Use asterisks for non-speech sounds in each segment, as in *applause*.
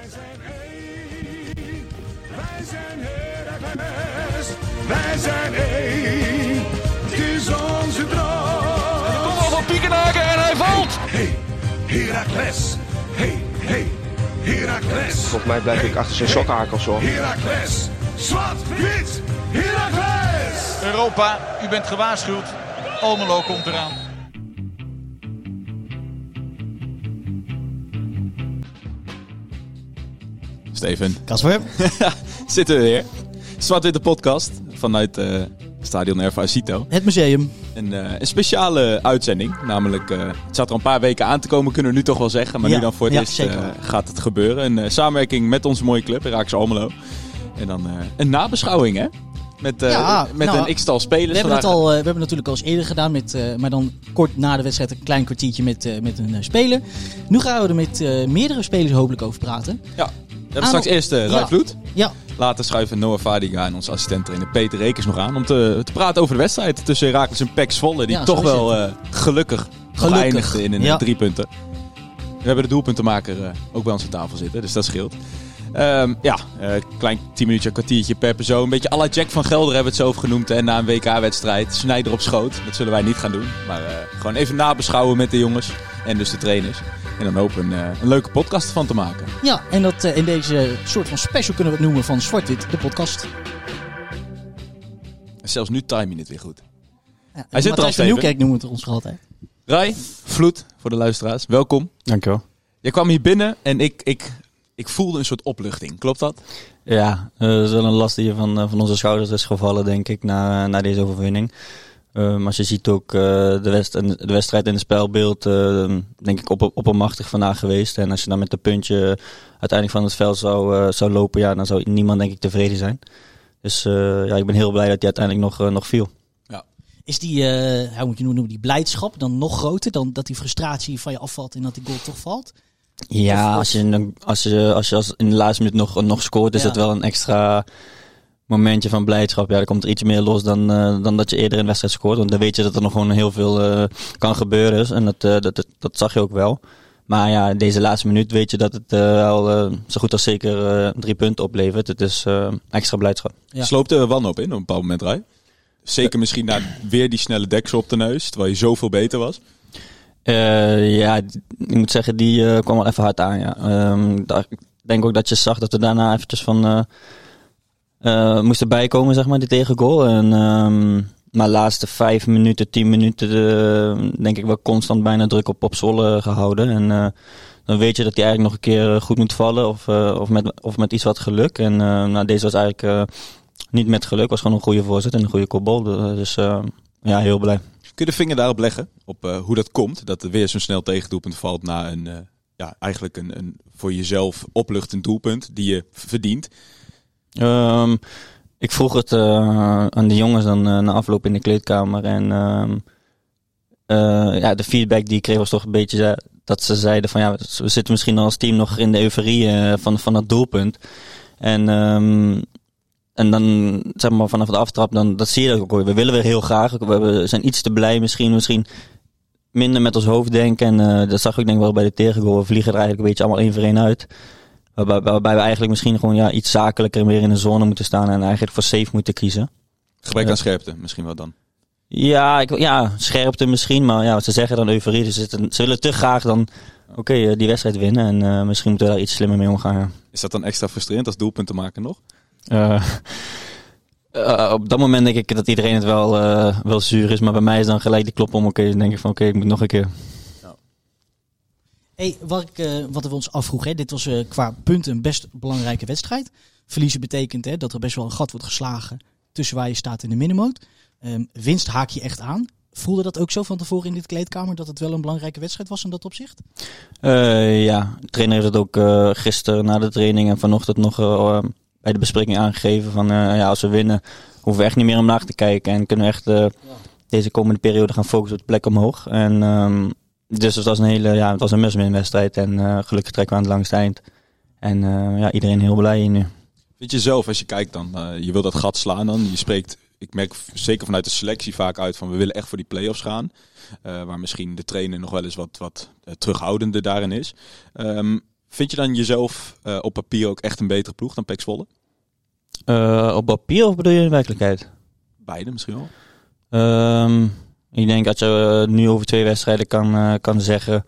Wij zijn één, wij zijn Heracles, wij zijn één, het is onze droom. Kom op van Piekenhaken en hij valt. Hey, Heracles, hey, hey, Heracles. Volgens mij blijf ik achter zijn sokkenhakels hoor. Heracles, zwart, wit, Heracles. Europa, u bent gewaarschuwd. Almelo komt eraan. Steven, Kasper? *laughs* zitten we weer. Zwart-witte podcast vanuit eh Stadion Erva Cito. Het museum. Een, eh, een speciale uitzending. Namelijk, eh, het zat er een paar weken aan te komen, kunnen we nu toch wel zeggen. Maar Ja, nu dan voor het ja, eerst gaat het gebeuren. Een samenwerking met onze mooie club, Raakse Almelo. En dan een nabeschouwing, hè? Met, Ja, met nou, een x-tal spelers. We hebben, het al, we hebben het natuurlijk al eens eerder gedaan, met, maar dan kort na de wedstrijd een klein kwartiertje met, met een speler. Nu gaan we er met meerdere spelers hopelijk over praten. Ja, we hebben straks eerst uh, Ja. Vloed. Ja, Later schuiven Noah Vadiga en onze assistent trainer Peter Rekers nog aan. Om te, te praten over de wedstrijd tussen Herakles en PEC Zwolle. Die Ja, toch wel eh, gelukkig, Gelukkig, eindigde in een ja. drie punten. We hebben de doelpuntenmaker eh, ook bij ons aan tafel zitten, dus dat scheelt. Ehm, ja, eh, klein 10 minuutje, kwartiertje per persoon. Een beetje à la Jack van Gelder hebben we het zo over genoemd. En na een WK-wedstrijd, snijder op schoot. Dat zullen wij niet gaan doen. Maar gewoon even nabeschouwen met de jongens en dus de trainers. En dan hopen we een, eh, een leuke podcast van te maken. ja en dat, eh, in deze soort van special kunnen we het noemen van Zwart-Wit, de podcast. En zelfs nu timing het weer goed. Ja, Hij zit er al. Nieuwkerk noemen we het ons altijd. Rai, Vloed, voor de luisteraars, welkom. Dankjewel. Je kwam hier binnen en ik, ik, ik voelde een soort opluchting. Klopt dat? Ja, eh, dat is wel een last die van, eh, van onze schouders is gevallen, denk ik, na, na deze overwinning. Maar als je ziet ook eh, de, west, en de wedstrijd in het spelbeeld, eh, denk ik op, oppermachtig vandaag geweest. En als je dan met de puntje uiteindelijk van het veld zou, eh, zou lopen, ja, dan zou niemand denk ik tevreden zijn. Dus eh, ja, ik ben heel blij dat hij uiteindelijk nog, nog viel. Is die, hoe moet je noemen, die blijdschap dan nog groter dan dat die frustratie van je afvalt en dat die goal toch valt? Ja, als je, in de- als je, als je als in de laatste minuut nog, nog scoort, is Ja. het wel een extra momentje van blijdschap. Ja, dan komt er iets meer los dan, eh, dan dat je eerder in de wedstrijd scoort. Want dan weet je dat er nog gewoon heel veel eh, kan gebeuren. En dat, eh, dat, dat, dat zag je ook wel. Maar ja, deze laatste minuut weet je dat het al eh, zo goed als zeker eh, drie punten oplevert. Het is eh, extra blijdschap. Ja. Sloopte er wanhoop in op een bepaald moment, Rai? Zeker misschien na weer die snelle deksel op de neus, terwijl je zoveel beter was. Eh, ja, ik moet zeggen, die eh, kwam wel even hard aan. Ja. Ehm, daar- ik denk ook dat je zag dat we daarna eventjes van eh, eh, moesten bijkomen, zeg maar, die tegengoal. En, ehm maar laatste vijf minuten, tien minuten, denk ik wel constant bijna druk op, op gehouden. En eh, dan weet je dat hij eigenlijk nog een keer eh, goed moet vallen of, of, met, of met iets wat geluk. En nou, deze was eigenlijk niet met geluk, was gewoon een goede voorzet en een goede kopbal. Dus eh, ja, heel blij. Kun je de vinger daarop leggen, op hoe dat komt? Dat er weer zo'n snel tegendoelpunt valt na een, ja, eigenlijk een, een voor jezelf opluchtend doelpunt die je verdient. Ehm, ik vroeg het eh, aan de jongens dan eh, na afloop in de kleedkamer. En ehm, eh, ja, de feedback die ik kreeg was toch een beetje dat ze zeiden van ja, we zitten misschien als team nog in de euforie van, van dat doelpunt. En, ehm, en dan zeg maar vanaf de aftrap, dan, dat zie je ook. We willen weer heel graag. We zijn iets te blij misschien. Misschien minder met ons hoofd denken. En dat zag ik denk ik wel bij de tegengoal. We vliegen er eigenlijk een beetje allemaal één voor één uit. Waarbij, waarbij we eigenlijk misschien gewoon ja, iets zakelijker meer in de zone moeten staan en eigenlijk voor safe moeten kiezen. Gebrek aan scherpte misschien wel dan. Ja, ik, ja scherpte misschien, maar ja, ze zeggen dan euforie. Dus ze, willen te graag dan oké, eh, die wedstrijd winnen. En eh, misschien moeten we daar iets slimmer mee omgaan. ja. Is dat dan extra frustrerend als doelpunt te maken nog? Eh, *laughs* eh, op dat moment denk ik dat iedereen het wel, eh, wel zuur is. Maar bij mij is dan gelijk die klop om. Oké, dan denk ik van oké, ik moet nog een keer. Hey, wat, ik, eh, wat we ons afvroegen, hè, dit was eh, qua punten een best belangrijke wedstrijd. Verliezen betekent hè, dat er best wel een gat wordt geslagen tussen waar je staat in de middenmoot. Ehm, winst haak je echt aan. Voelde dat ook zo van tevoren in dit kleedkamer dat het wel een belangrijke wedstrijd was in dat opzicht? Eh, ja, de trainer heeft het ook gisteren na de training en vanochtend nog bij de bespreking aangegeven. Van ja, als we winnen, hoeven we echt niet meer omlaag te kijken. En kunnen we echt deze komende periode gaan focussen op de plek omhoog. En ehm, dus het was een hele, ja, het was een must-win wedstrijd. En eh, gelukkig trekken we aan het langste eind. En eh, ja, iedereen heel blij hier nu. Vind je zelf, als je kijkt dan, eh, je wil dat gat slaan dan. Je spreekt, ik merk zeker vanuit de selectie vaak uit van we willen echt voor die play-offs gaan. Eh, waar misschien de trainer nog wel eens wat, wat terughoudender daarin is. Ehm, Vind je dan jezelf eh, op papier ook echt een betere ploeg dan Pek Zwolle? Eh, op papier of bedoel je in werkelijkheid? Beide misschien wel. Ehm, ik denk dat je eh, nu over twee wedstrijden kan, eh, kan zeggen,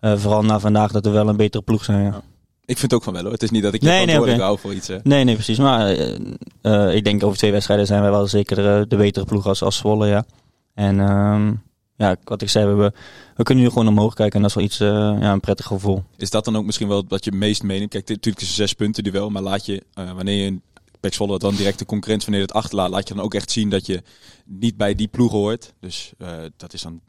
eh, vooral na vandaag, dat we wel een betere ploeg zijn. Ja. Ik vind ook van wel hoor. Het is niet dat ik je Nee, hou voor iets. hè. Nee, nee, precies. Maar ik denk over twee wedstrijden zijn wij wel zeker de betere ploeg als, als Zwolle, ja. En ehm, ja, wat ik zei, we, we kunnen nu gewoon omhoog kijken en dat is wel iets, ja, een prettig gevoel. Is dat dan ook misschien wel wat je het meest meeneemt? Kijk, dit- natuurlijk is het zes punten duel, maar laat je, wanneer je Pek dan direct de concurrent je het achterlaat, laat je dan ook echt zien dat je niet bij die ploeg hoort. Dus eh, dat is dan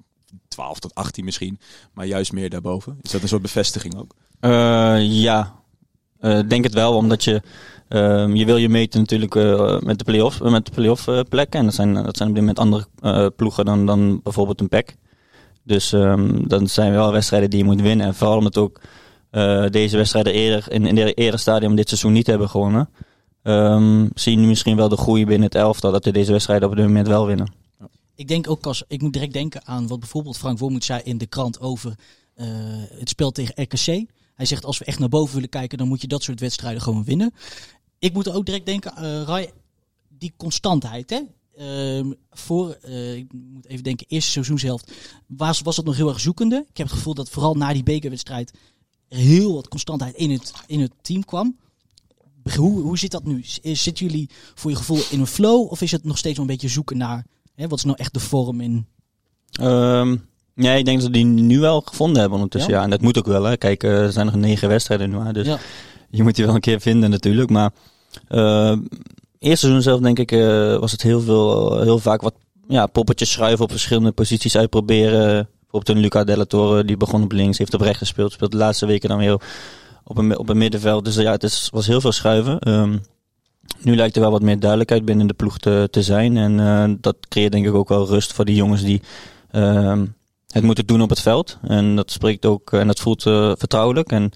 12 tot 18 misschien, maar juist meer daarboven. Is dat een soort bevestiging ook? Eh, ja, Eh, denk het wel, omdat je, ehm, je wil je meten natuurlijk met de play-off, met de play-off plekken. En dat zijn, dat zijn op dit moment andere ploegen dan, dan bijvoorbeeld een PEC. Dus ehm, dan zijn wel wedstrijden die je moet winnen. En vooral omdat ook deze wedstrijden eerder, in, in de eerder stadium dit seizoen niet hebben gewonnen. Ehm, zie je nu misschien wel de groei binnen het elftal dat we deze wedstrijden op dit moment wel winnen. Ik denk ook als ik moet direct denken aan wat bijvoorbeeld Frank Wormoed zei in de krant over eh, het spel tegen RKC. Hij zegt als we echt naar boven willen kijken, dan moet je dat soort wedstrijden gewoon winnen. Ik moet ook direct denken, Rai, die constantheid. Hè? Ehm, voor, eh, ik moet even denken, eerste seizoenshelft was, was het nog heel erg zoekende. Ik heb het gevoel dat vooral na die bekerwedstrijd er heel wat constantheid in het, in het team kwam. Hoe, hoe zit dat nu? Zitten jullie voor je gevoel in een flow of is het nog steeds wel een beetje zoeken naar hè, wat is nou echt de vorm in Ehm ja, ik denk dat we die nu wel gevonden hebben ondertussen. Ja? Ja, en dat moet ook wel. Hè. Kijk, eh, er zijn nog negen wedstrijden nu. Hè, dus Ja. je moet die wel een keer vinden natuurlijk. Maar eh eerste seizoen zelf denk ik eh, was het heel, veel, heel vaak wat ja, poppetjes schuiven op verschillende posities uitproberen. Bijvoorbeeld een Luca Della Torre, die begon op links, heeft op rechts gespeeld. Speelt de laatste weken dan weer op een, op een middenveld. Dus ja, het is, was heel veel schuiven. Ehm, nu lijkt er wel wat meer duidelijkheid binnen de ploeg te, te zijn. En eh, dat creëert denk ik ook wel rust voor die jongens die ehm, het moeten doen op het veld. En dat spreekt ook en dat voelt eh, vertrouwelijk. En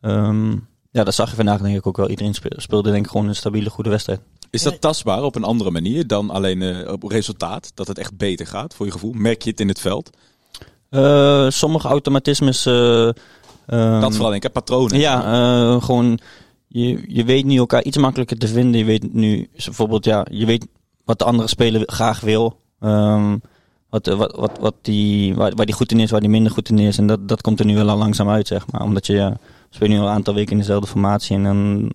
ehm, ja, dat zag je vandaag denk ik ook wel. Iedereen spe- speelde denk ik gewoon een stabiele, goede wedstrijd. Is dat tastbaar op een andere manier dan alleen eh, op resultaat? Dat het echt beter gaat voor je gevoel? Merk je het in het veld? Sommige automatismes. Eh, ehm, dat vooral ik, hè, patronen. Ja, eh, gewoon. Je, je weet nu elkaar iets makkelijker te vinden. Je weet nu bijvoorbeeld, ja, je weet wat de andere speler graag wil. Ehm, wat, eh, wat, wat, wat die, waar, waar die goed in is, waar die minder goed in is. En dat, dat komt er nu wel al langzaam uit, zeg maar. Omdat je ja, speelt nu al een aantal weken in dezelfde formatie. En dan,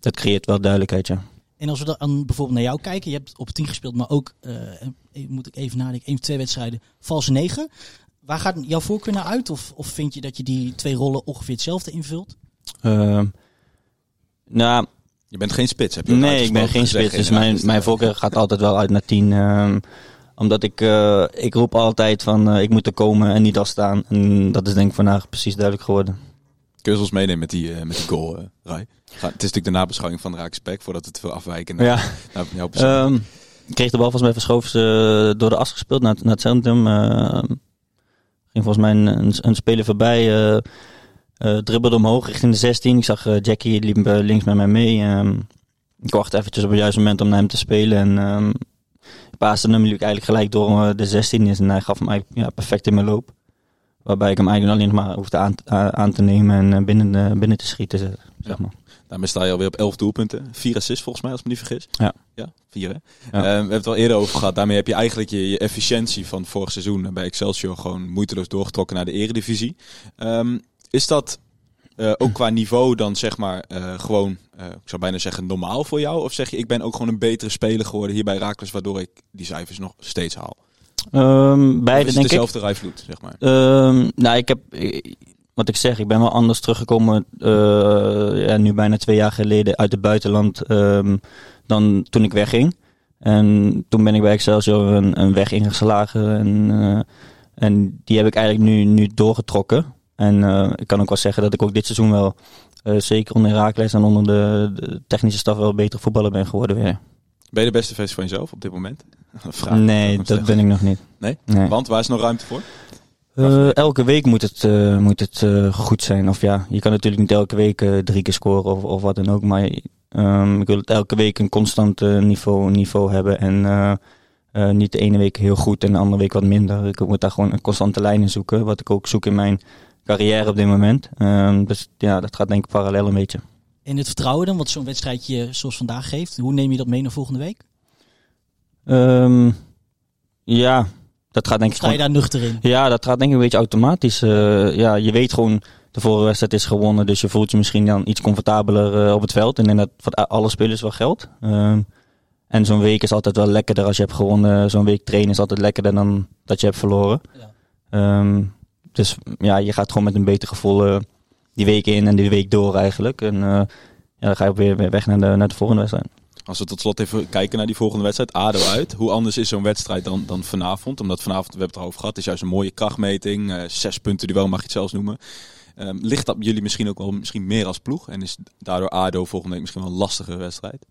dat creëert wel duidelijkheid, ja. En als we dan bijvoorbeeld naar jou kijken, je hebt op 10 gespeeld, maar ook, eh, moet ik even nadenken, één of twee wedstrijden, valse negen. Waar gaat jouw voorkeur naar uit? Of, of vind je dat je die twee rollen ongeveer hetzelfde invult? Ehm, nou, Je bent geen spits, heb je Nee, ik ben geen spits. Dus mijn, mijn voorkeur gaat altijd wel uit naar 10. ehm, omdat ik, eh, ik roep altijd van eh, ik moet er komen en niet afstaan. En dat is denk ik vandaag precies duidelijk geworden. Kun je ons meenemen met die, eh, met die goal, Rai? Ga- Het is natuurlijk de nabeschouwing van Raak Spek, voordat het veel afwijken naar, Ja, naar jouw persoon. ehm, ik kreeg de bal volgens mij verschoven door de as gespeeld naar, het- naar het centrum. Ging volgens mij een, een, speler voorbij. eh eh, dribbelde omhoog richting de 16. Ik zag eh, Jackie liep links met mij mee. ehm, ik wachtte eventjes op het juiste moment om naar hem te spelen. En ehm paaste hem ik eigenlijk gelijk door de 16 is. En hij gaf hem eigenlijk perfect in mijn loop. Waarbij ik hem eigenlijk alleen maar hoefde aan, aan te nemen en binnen, binnen te schieten. Zeg maar. Daarmee sta je alweer op 11 doelpunten. Vier assists volgens mij, als ik me niet vergis. Ja. Ja, vier hè? Ja. Eh, we hebben het al eerder over gehad. Daarmee heb je eigenlijk je, je efficiëntie van vorig seizoen bij Excelsior gewoon moeiteloos doorgetrokken naar de eredivisie. Ehm, is dat eh, ook *clears throat* qua niveau dan zeg maar eh, gewoon, eh, ik zou bijna zeggen normaal voor jou? Of zeg je, ik ben ook gewoon een betere speler geworden hier bij Raakles, waardoor ik die cijfers nog steeds haal? Ehm, Of beide denk ik. dezelfde rijvloed, zeg maar? Ehm, nou, ik heb, wat ik zeg, ik ben wel anders teruggekomen, eh, ja, nu bijna twee jaar geleden uit het buitenland, ehm, dan toen ik wegging. En toen ben ik bij Excelsior een, een weg ingeslagen en, eh, en die heb ik eigenlijk nu, nu doorgetrokken. En eh, ik kan ook wel zeggen dat ik ook dit seizoen wel, zeker onder Herakles en onder de, de technische staf, wel beter voetballer ben geworden weer. Ben je de beste versie van jezelf op dit moment? *laughs* Vraag. nee, dat ben ik nog niet. Nee? Nee. Want waar is nog ruimte voor? Eh, elke week moet het, eh, moet het eh, goed zijn. Of ja, je kan natuurlijk niet elke week drie keer scoren of, of wat dan ook. Maar ehm, ik wil het elke week een constant niveau, niveau hebben. En niet de ene week heel goed en de andere week wat minder. Ik moet daar gewoon een constante lijn in zoeken. Wat ik ook zoek in mijn, carrière op dit moment. Ehm, dus ja, dat gaat denk ik parallel een beetje. En het vertrouwen dan, wat zo'n wedstrijdje zoals vandaag geeft. Hoe neem je dat mee naar volgende week? Ehm, ja, dat gaat denk ik Sta je gewoon... daar nuchter in? Ja, dat gaat denk ik een beetje automatisch. Eh, ja, je weet gewoon, de vorige wedstrijd is gewonnen, dus je voelt je misschien dan iets comfortabeler eh, op het veld. En ik denk dat voor alle spelers wel geldt. Ehm, en zo'n week is altijd wel lekkerder als je hebt gewonnen. Zo'n week trainen is altijd lekkerder dan dat je hebt verloren. Ja. Ehm, dus ja, je gaat gewoon met een beter gevoel eh, die week in en die week door eigenlijk. En ja, dan ga je weer weg naar de, naar de volgende wedstrijd. Als we tot slot even kijken naar die volgende wedstrijd, ADO uit. Hoe anders is zo'n wedstrijd dan, dan vanavond? Omdat vanavond, we hebben het erover gehad, is juist een mooie krachtmeting. eh, zes punten duel mag je het zelfs noemen. Ehm, ligt dat jullie misschien ook wel misschien meer als ploeg? En is daardoor ADO volgende week misschien wel een lastige wedstrijd?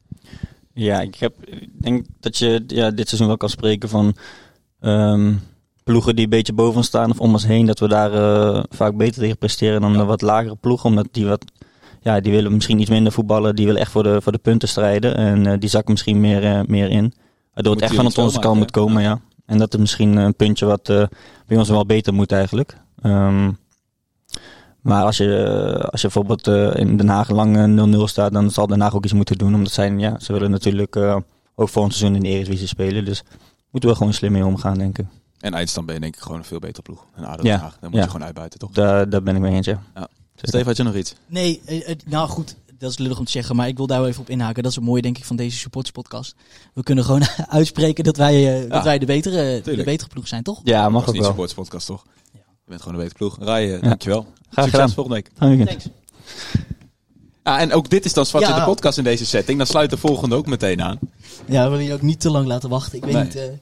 Ja, ik heb, denk dat je ja, dit seizoen wel kan spreken van ehm, ploegen die een beetje boven staan of om ons heen. Dat we daar eh, vaak beter tegen presteren dan de wat lagere ploegen. Omdat die wat, ja, die willen misschien iets minder voetballen. Die willen echt voor de, voor de punten strijden. En eh, die zakken misschien meer, eh, meer in. Waardoor het echt van het onze kant moet komen, ja. En dat is misschien een puntje wat eh, bij ons wel beter moet eigenlijk. Ehm, maar als je, als je bijvoorbeeld in Den Haag lang eh, 0-0 staat, dan zal Den Haag ook iets moeten doen. Omdat zij, ja, ze willen natuurlijk eh, ook volgend seizoen in de Eredivisie spelen. Dus moeten we gewoon slim mee omgaan, denk ik. En eindstand ben je denk ik gewoon een veel beter ploeg. En ADO Ja, Den Haag, dan moet ja. je gewoon uitbuiten, toch? Daar, daar ben ik mee eens, ja. Steve, had je nog iets? Nee, eh, eh, nou goed, dat is lullig om te zeggen, maar ik wil daar wel even op inhaken. Dat is het mooie, denk ik, van deze supporters-podcast. We kunnen gewoon *laughs* uitspreken dat wij, eh, dat Ja, wij de, betere, de betere ploeg zijn, toch? Ja, mag Dat is ook niet wel. Supports podcast, toch? Je bent gewoon een betere ploeg. Rai, eh, dankjewel. Graag Succes gedaan. volgende week. Thanks. Ah, en ook dit is dan Zwarte Ja. de podcast in deze setting. Dan sluit de volgende ook meteen aan. Ja, we willen je ook niet te lang laten wachten. Ik weet Nee. niet...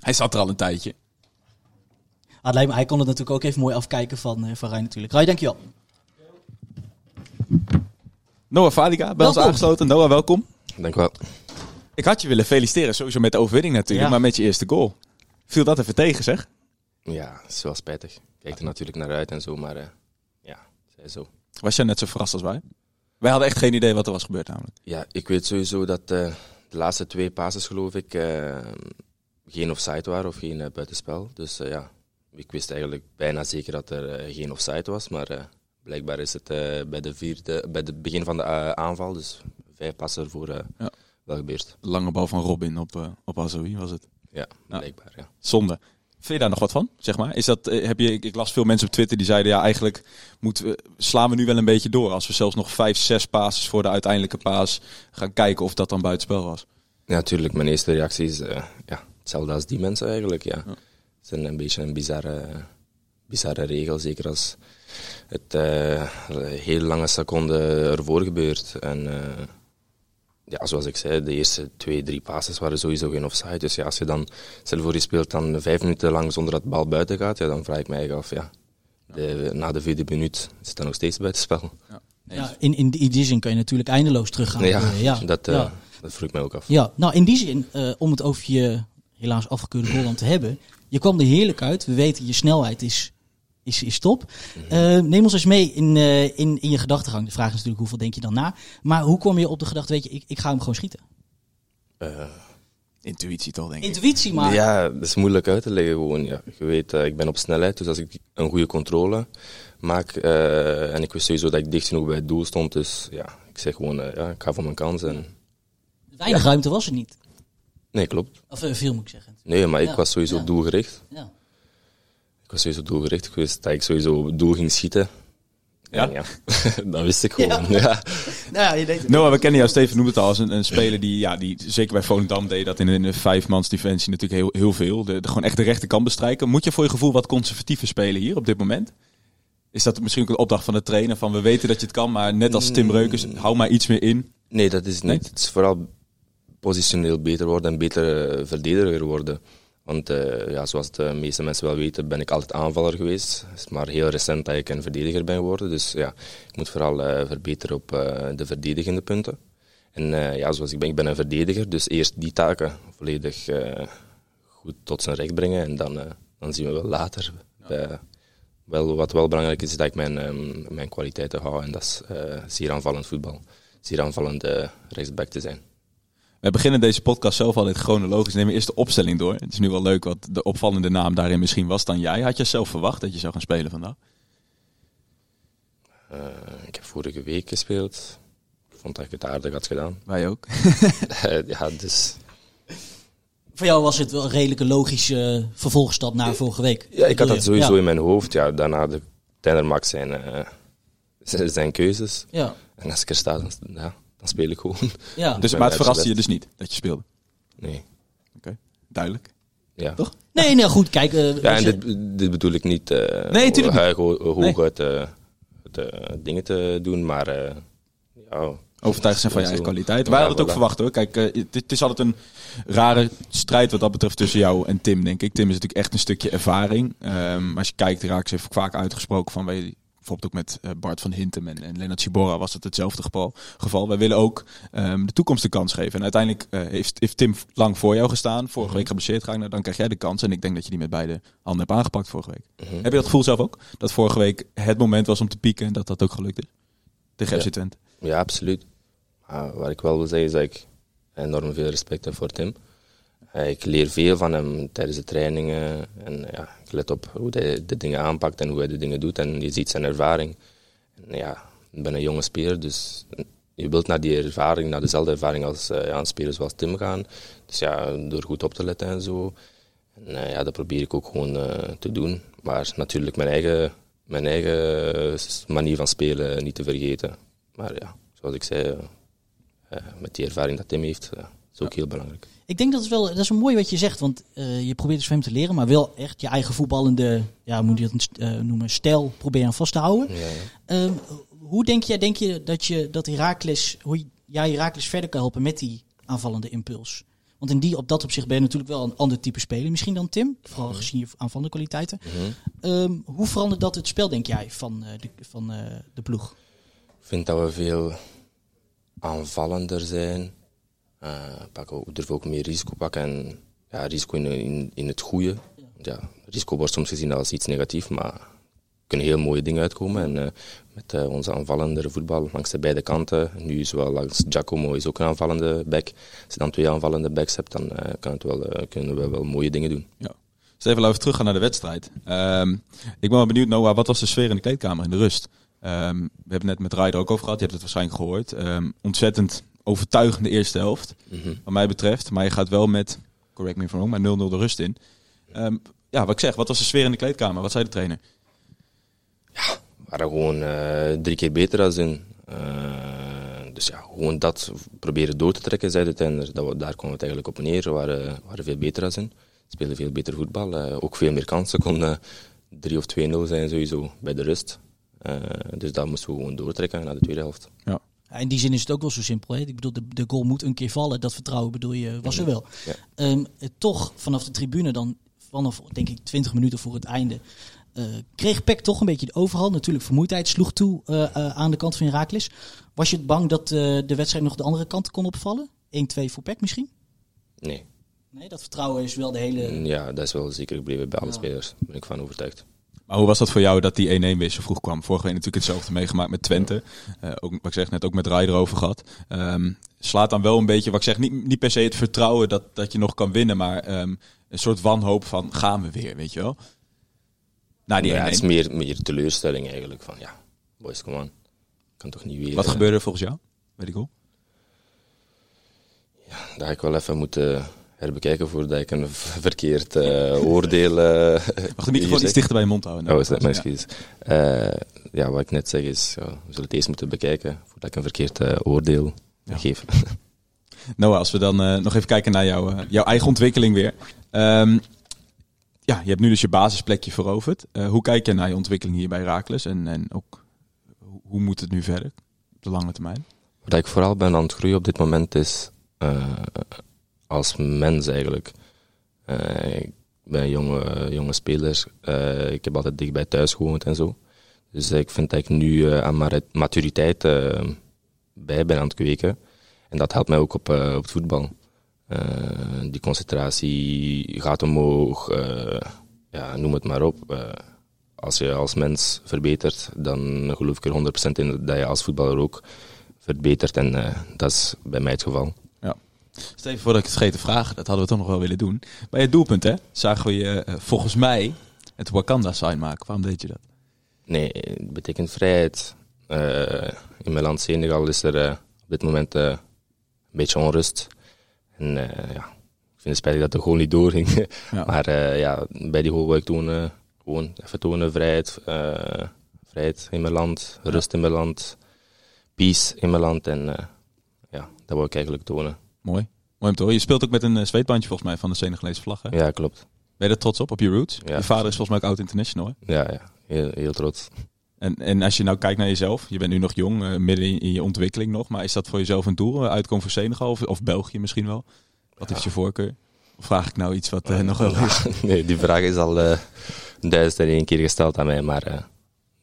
Hij zat er al een tijdje. ah, het lijkt me, hij kon het natuurlijk ook even mooi afkijken van, eh van Rijn natuurlijk. Rai, dankjewel. Noah Fadiga, bij ons Welkom. aangesloten. Noah, welkom. Dank wel. Ik had je willen feliciteren, sowieso met de overwinning natuurlijk, Ja. maar met je eerste goal. Viel dat even tegen, zeg? Ja, het is wel spijtig. Ik kijk er natuurlijk naar uit en zo, maar eh, ja, zij zo. Was jij net zo verrast als wij? Wij hadden echt geen idee wat er was gebeurd namelijk. Ja, ik weet sowieso dat eh, de laatste twee passes, geloof ik, eh, geen offside waren of geen buitenspel. Dus eh, ja, ik wist eigenlijk bijna zeker dat er geen offside was, maar eh, blijkbaar is het eh, bij, de vierde, bij het begin van de eh, aanval, dus vijf passen ervoor, eh, Ja. wel gebeurd. Lange bal van Robin op, op Azoui was het. Ja, blijkbaar, ja. Zonde. Vind je daar nog wat van, zeg maar? Is dat, heb je, ik, ik las veel mensen op Twitter die zeiden, ja, eigenlijk moeten we, slaan we nu wel een beetje door. Als we zelfs nog vijf, zes passes voor de uiteindelijke paas gaan kijken of dat dan buitenspel was. Ja, natuurlijk. Mijn eerste reactie is ja, hetzelfde als die mensen eigenlijk. Ja. Het is een, een beetje een bizarre, bizarre regel, zeker als het eh, heel lange seconden ervoor gebeurt. En eh, ja, zoals ik zei, de eerste twee, drie passes waren sowieso geen offside. Dus ja, als je dan, stel voor je speelt dan vijf minuten lang zonder dat de bal buiten gaat, ja, dan vraag ik me eigenlijk af, ja, de, na de vierde minuut zit dat nog steeds buitenspel. Ja, in, in die in die zin kan je natuurlijk eindeloos teruggaan. Ja, Eh, ja. Dat, eh, ja. dat vroeg ik mij ook af. Ja, nou in die zin, om het over je helaas afgekeurde goal dan te hebben. Je kwam er heerlijk uit. We weten, je snelheid is, is, is top. Eh, neem ons eens mee in, eh, in, in je gedachtegang. De vraag is natuurlijk, hoeveel denk je dan na? Maar hoe kom je op de gedachte, weet je, ik, ik ga hem gewoon schieten? Eh, Intuïtie toch, denk ik. Intuïtie maar. Ja, dat is moeilijk uit te leggen gewoon. Ja. Je weet, ik ben op snelheid, dus als ik een goede controle maak eh, en ik wist sowieso dat ik dicht genoeg bij het doel stond, dus ja, ik zeg gewoon, ja, ik ga voor mijn kans. En... Weinig ruimte was er niet. Nee, klopt. Of veel moet ik zeggen. Nee, maar ik Ja, was sowieso ja. doelgericht. Ja. Ik was sowieso doelgericht. Ik wist dat ik sowieso op doel ging schieten. Ja? Ja, *laughs* dat wist ik gewoon. Ja. *laughs* Nou ja, je deed het. Noah, we kennen jou, Steven noemde het al, als een, een speler die, ja, die zeker bij Volendam deed dat in een, in een vijfmans defensie natuurlijk heel, heel veel. De, de- gewoon echt de rechterkant bestrijken. Moet je voor je gevoel wat conservatiever spelen hier op dit moment? Is dat misschien ook een opdracht van de trainer? Van we weten dat je het kan, maar net als Tim Breukers, hou maar iets meer in. Nee, dat is niet. Nee? Het is vooral positioneel beter worden en beter eh, verdediger worden. Want eh, ja, zoals de meeste mensen wel weten, ben ik altijd aanvaller geweest. Het is maar heel recent dat ik een verdediger ben geworden. Dus ja, ik moet vooral eh, verbeteren op eh, de verdedigende punten. En eh, ja, zoals ik ben, ik ben een verdediger, dus eerst die taken volledig eh, goed tot zijn recht brengen. En dan, eh, dan zien we wel later. eh, wel, wat wel belangrijk is, is dat ik mijn, ehm, mijn kwaliteiten hou. En dat is eh, zeer aanvallend voetbal. Zeer aanvallend eh, rechtsback te zijn. We beginnen deze podcast zelf altijd chronologisch. Nemen we eerst de opstelling door. Het is nu wel leuk wat de opvallende naam daarin misschien was dan jij. Had je zelf verwacht dat je zou gaan spelen vandaag? Eh, ik heb vorige week gespeeld. Ik vond dat ik het aardig had gedaan. *laughs* Wij ook. *laughs* ja, dus Voor jou was het wel een redelijke logische vervolgstap naar vorige week. Ja, ik had dat sowieso Ja. in mijn hoofd. Ja, daarna de trainer maakt zijn, eh, zijn keuzes. Ja, En als ik er sta, dan, ja, dan speel ik gewoon. ja. Dus, maar het verraste je dus niet dat je speelde. Nee, Duidelijk. ja. Toch? Nee, nee, goed. Kijk, eh, Ja, en je- dit, dit bedoel ik niet eh Nee, tuurlijk niet. huig ho- hoog Nee. uit eh, het, eh, dingen te doen, maar eh, ja, Overtuigd zijn van je eigen kwaliteit. Wij hadden het ook verwacht hoor. Kijk, eh, het, het is altijd een rare strijd wat dat betreft tussen jou en Tim, denk ik. Tim is natuurlijk echt een stukje ervaring. Ehm, maar als je kijkt, Raaks heeft vaak uitgesproken van... Wij, bijvoorbeeld ook met eh, Bart van Hintem en, en Lennart Sibora was het hetzelfde geval. geval. Wij willen ook ehm, de toekomst de kans geven. En uiteindelijk eh, heeft, heeft Tim lang voor jou gestaan. Vorige week geblesseerd geraakt. Nou, dan krijg jij de kans. En ik denk dat je die met beide handen hebt aangepakt vorige week. Mhm. Heb je dat gevoel zelf ook? Dat vorige week het moment was om te pieken en dat dat ook gelukt is? Tegen Ja. FC Twente. ja, absoluut. Maar wat ik wel wil zeggen is dat ik enorm veel respect heb voor Tim. Ik leer veel van hem tijdens de trainingen. En ja, ik let op hoe hij de dingen aanpakt en hoe hij de dingen doet. En je ziet zijn ervaring. En ja, ik ben een jonge speler, dus je wilt naar die ervaring, naar dezelfde ervaring als eh, ja, zoals Tim gaan. Dus ja, door goed op te letten en zo. En eh, ja, dat probeer ik ook gewoon eh, te doen. Maar natuurlijk mijn eigen, mijn eigen manier van spelen niet te vergeten. Maar ja, zoals ik zei, met die ervaring dat Tim heeft, is ook heel belangrijk. Ik denk dat is wel, dat is een mooi wat je zegt, want eh, je probeert dus van hem te leren, maar wel echt je eigen voetballende, ja, moet je dat eh, noemen, stijl proberen vast te houden. Ja. Ehm, hoe denk jij, denk je dat je dat Herakles, hoe jij Herakles verder kan helpen met die aanvallende impuls? Want in die, op dat opzicht ben je natuurlijk wel een ander type speler, misschien dan Tim, vooral gezien je aanvallende kwaliteiten. Mhm. Ehm, hoe verandert dat het spel, denk jij, van, eh, de, van de ploeg? Ik vind dat we veel aanvallender zijn. Eh pakken durven ook meer risico pakken. En ja, risico in, in, in het goede. Ja, risico wordt soms gezien als iets negatiefs, maar er kunnen heel mooie dingen uitkomen. En eh, met eh, onze aanvallende voetbal langs de beide kanten, nu zowel langs Giacomo is ook een aanvallende back. Als je dan twee aanvallende backs hebt, dan kan het wel, kunnen we wel mooie dingen doen. Steven, laten we teruggaan naar de wedstrijd. Ehm, ik ben wel benieuwd, Noah, wat was de sfeer in de kleedkamer in de rust? Ehm, we hebben het net met Ryder ook over gehad, je hebt het waarschijnlijk gehoord. Ehm, ontzettend overtuigende eerste helft, Mhm. wat mij betreft. Maar je gaat wel met, correct me if I'm wrong, maar 0-0 de rust in. Ehm, ja, wat ik zeg, wat was de sfeer in de kleedkamer? Wat zei de trainer? We waren gewoon eh, drie keer beter dan in. Eh, dus ja, gewoon dat proberen door te trekken, zei de trainer. Dat we, daar kwam het eigenlijk op neer. We waren, waren veel beter dan in. Speelden veel beter voetbal. eh, ook veel meer kansen. Konden 3 of 2-0 zijn sowieso bij de rust. Dus dat moesten we gewoon doortrekken naar de tweede helft. Ja, in die zin is het ook wel zo simpel. Hè? Ik bedoel, de, de goal moet een keer vallen. Dat vertrouwen bedoel je, was er wel. Ja. Ehm, eh, toch vanaf de tribune dan, vanaf denk ik 20 minuten voor het einde, eh, kreeg Peck toch een beetje de overhand. Natuurlijk, vermoeidheid sloeg toe eh, eh, aan de kant van Herakles. Was je bang dat de wedstrijd nog de andere kant kon opvallen? 1-2 voor Peck misschien? Nee, Nee, dat vertrouwen is wel de hele... ja, dat is wel zeker gebleven bij alle Ja. spelers. Daar ben ik van overtuigd. Maar hoe was dat voor jou dat die 1-1 weer zo vroeg kwam? Vorige week natuurlijk hetzelfde meegemaakt met Twente. Eh, ook, wat ik zeg net, ook met Ryder over gehad. Ehm, slaat dan wel een beetje, wat ik zeg, niet, niet per se het vertrouwen dat, dat je nog kan winnen, maar ehm, een soort wanhoop van gaan we weer, weet je wel? Na die 1-1. Ja, het is meer, meer teleurstelling eigenlijk. Van ja, boys, come on. Kan toch niet weer... Wat eh, gebeurde er volgens jou? Weet ik wel. Dat ga ik wel even moeten herbekijken voordat ik een verkeerd eh, oordeel. eh Mag de microfoon iets dichter bij je mond houden? Oh, is dat mijn Ja. excuus. Eh, ja, wat ik net zeg is, ja, we zullen het eerst moeten bekijken voordat ik een verkeerd oordeel Ja. geef. *laughs* Noah, als we dan nog even kijken naar jouw, jouw eigen ontwikkeling weer. Ehm, ja, je hebt nu dus je basisplekje veroverd. Hoe kijk je naar je ontwikkeling hier bij Raakles? En, en ook, hoe- moet het nu verder op de lange termijn? Wat ik vooral ben aan het groeien op dit moment is als mens eigenlijk. Eh, ik ben jonge, jonge speler. Eh, ik heb altijd dichtbij thuis gewoond en zo. Dus ik vind dat ik nu eh, aan maturiteit eh, bij ben aan het kweken. En dat helpt mij ook op, eh, op het voetbal. Eh, die concentratie gaat omhoog. eh, ja, noem het maar op. Eh, als je als mens verbetert, dan geloof ik er 100% in dat je als voetballer ook verbetert. En eh, dat is bij mij het geval. Steven, voordat ik het vergeet te vragen, dat hadden we toch nog wel willen doen. Bij het doelpunt, hè, zagen we je eh, volgens mij het Wakanda-sign maken. Waarom deed je dat? Nee, het betekent vrijheid. Eh, in mijn land Senegal is er eh, op dit moment een beetje onrust. En ja, ik vind het spijtig dat de goal niet doorging. *laughs* Ja. maar ja, bij die goal wil ik tonen, gewoon even tonen vrijheid, vrijheid in mijn land, rust in mijn land, peace in mijn land. En ja, dat wil ik eigenlijk tonen. Mooi. Mooi om te horen. Je speelt ook met een eh, zweetbandje volgens mij van de Senegalese vlag. Hè? Ja, klopt. Ben je er trots op, op je roots? Ja. Je vader is volgens mij ook oud-international. Ja, ja. Heel, heel trots. En, en als je nou kijkt naar jezelf, je bent nu nog jong, eh, midden in, in je ontwikkeling nog. Maar is dat voor jezelf een doel? Uitkomen voor Senegal of, of België misschien wel? Wat is je voorkeur? Of vraag ik nou iets wat eh, nog wel is? *laughs* nee, die vraag is al duizend en één keer gesteld aan mij, maar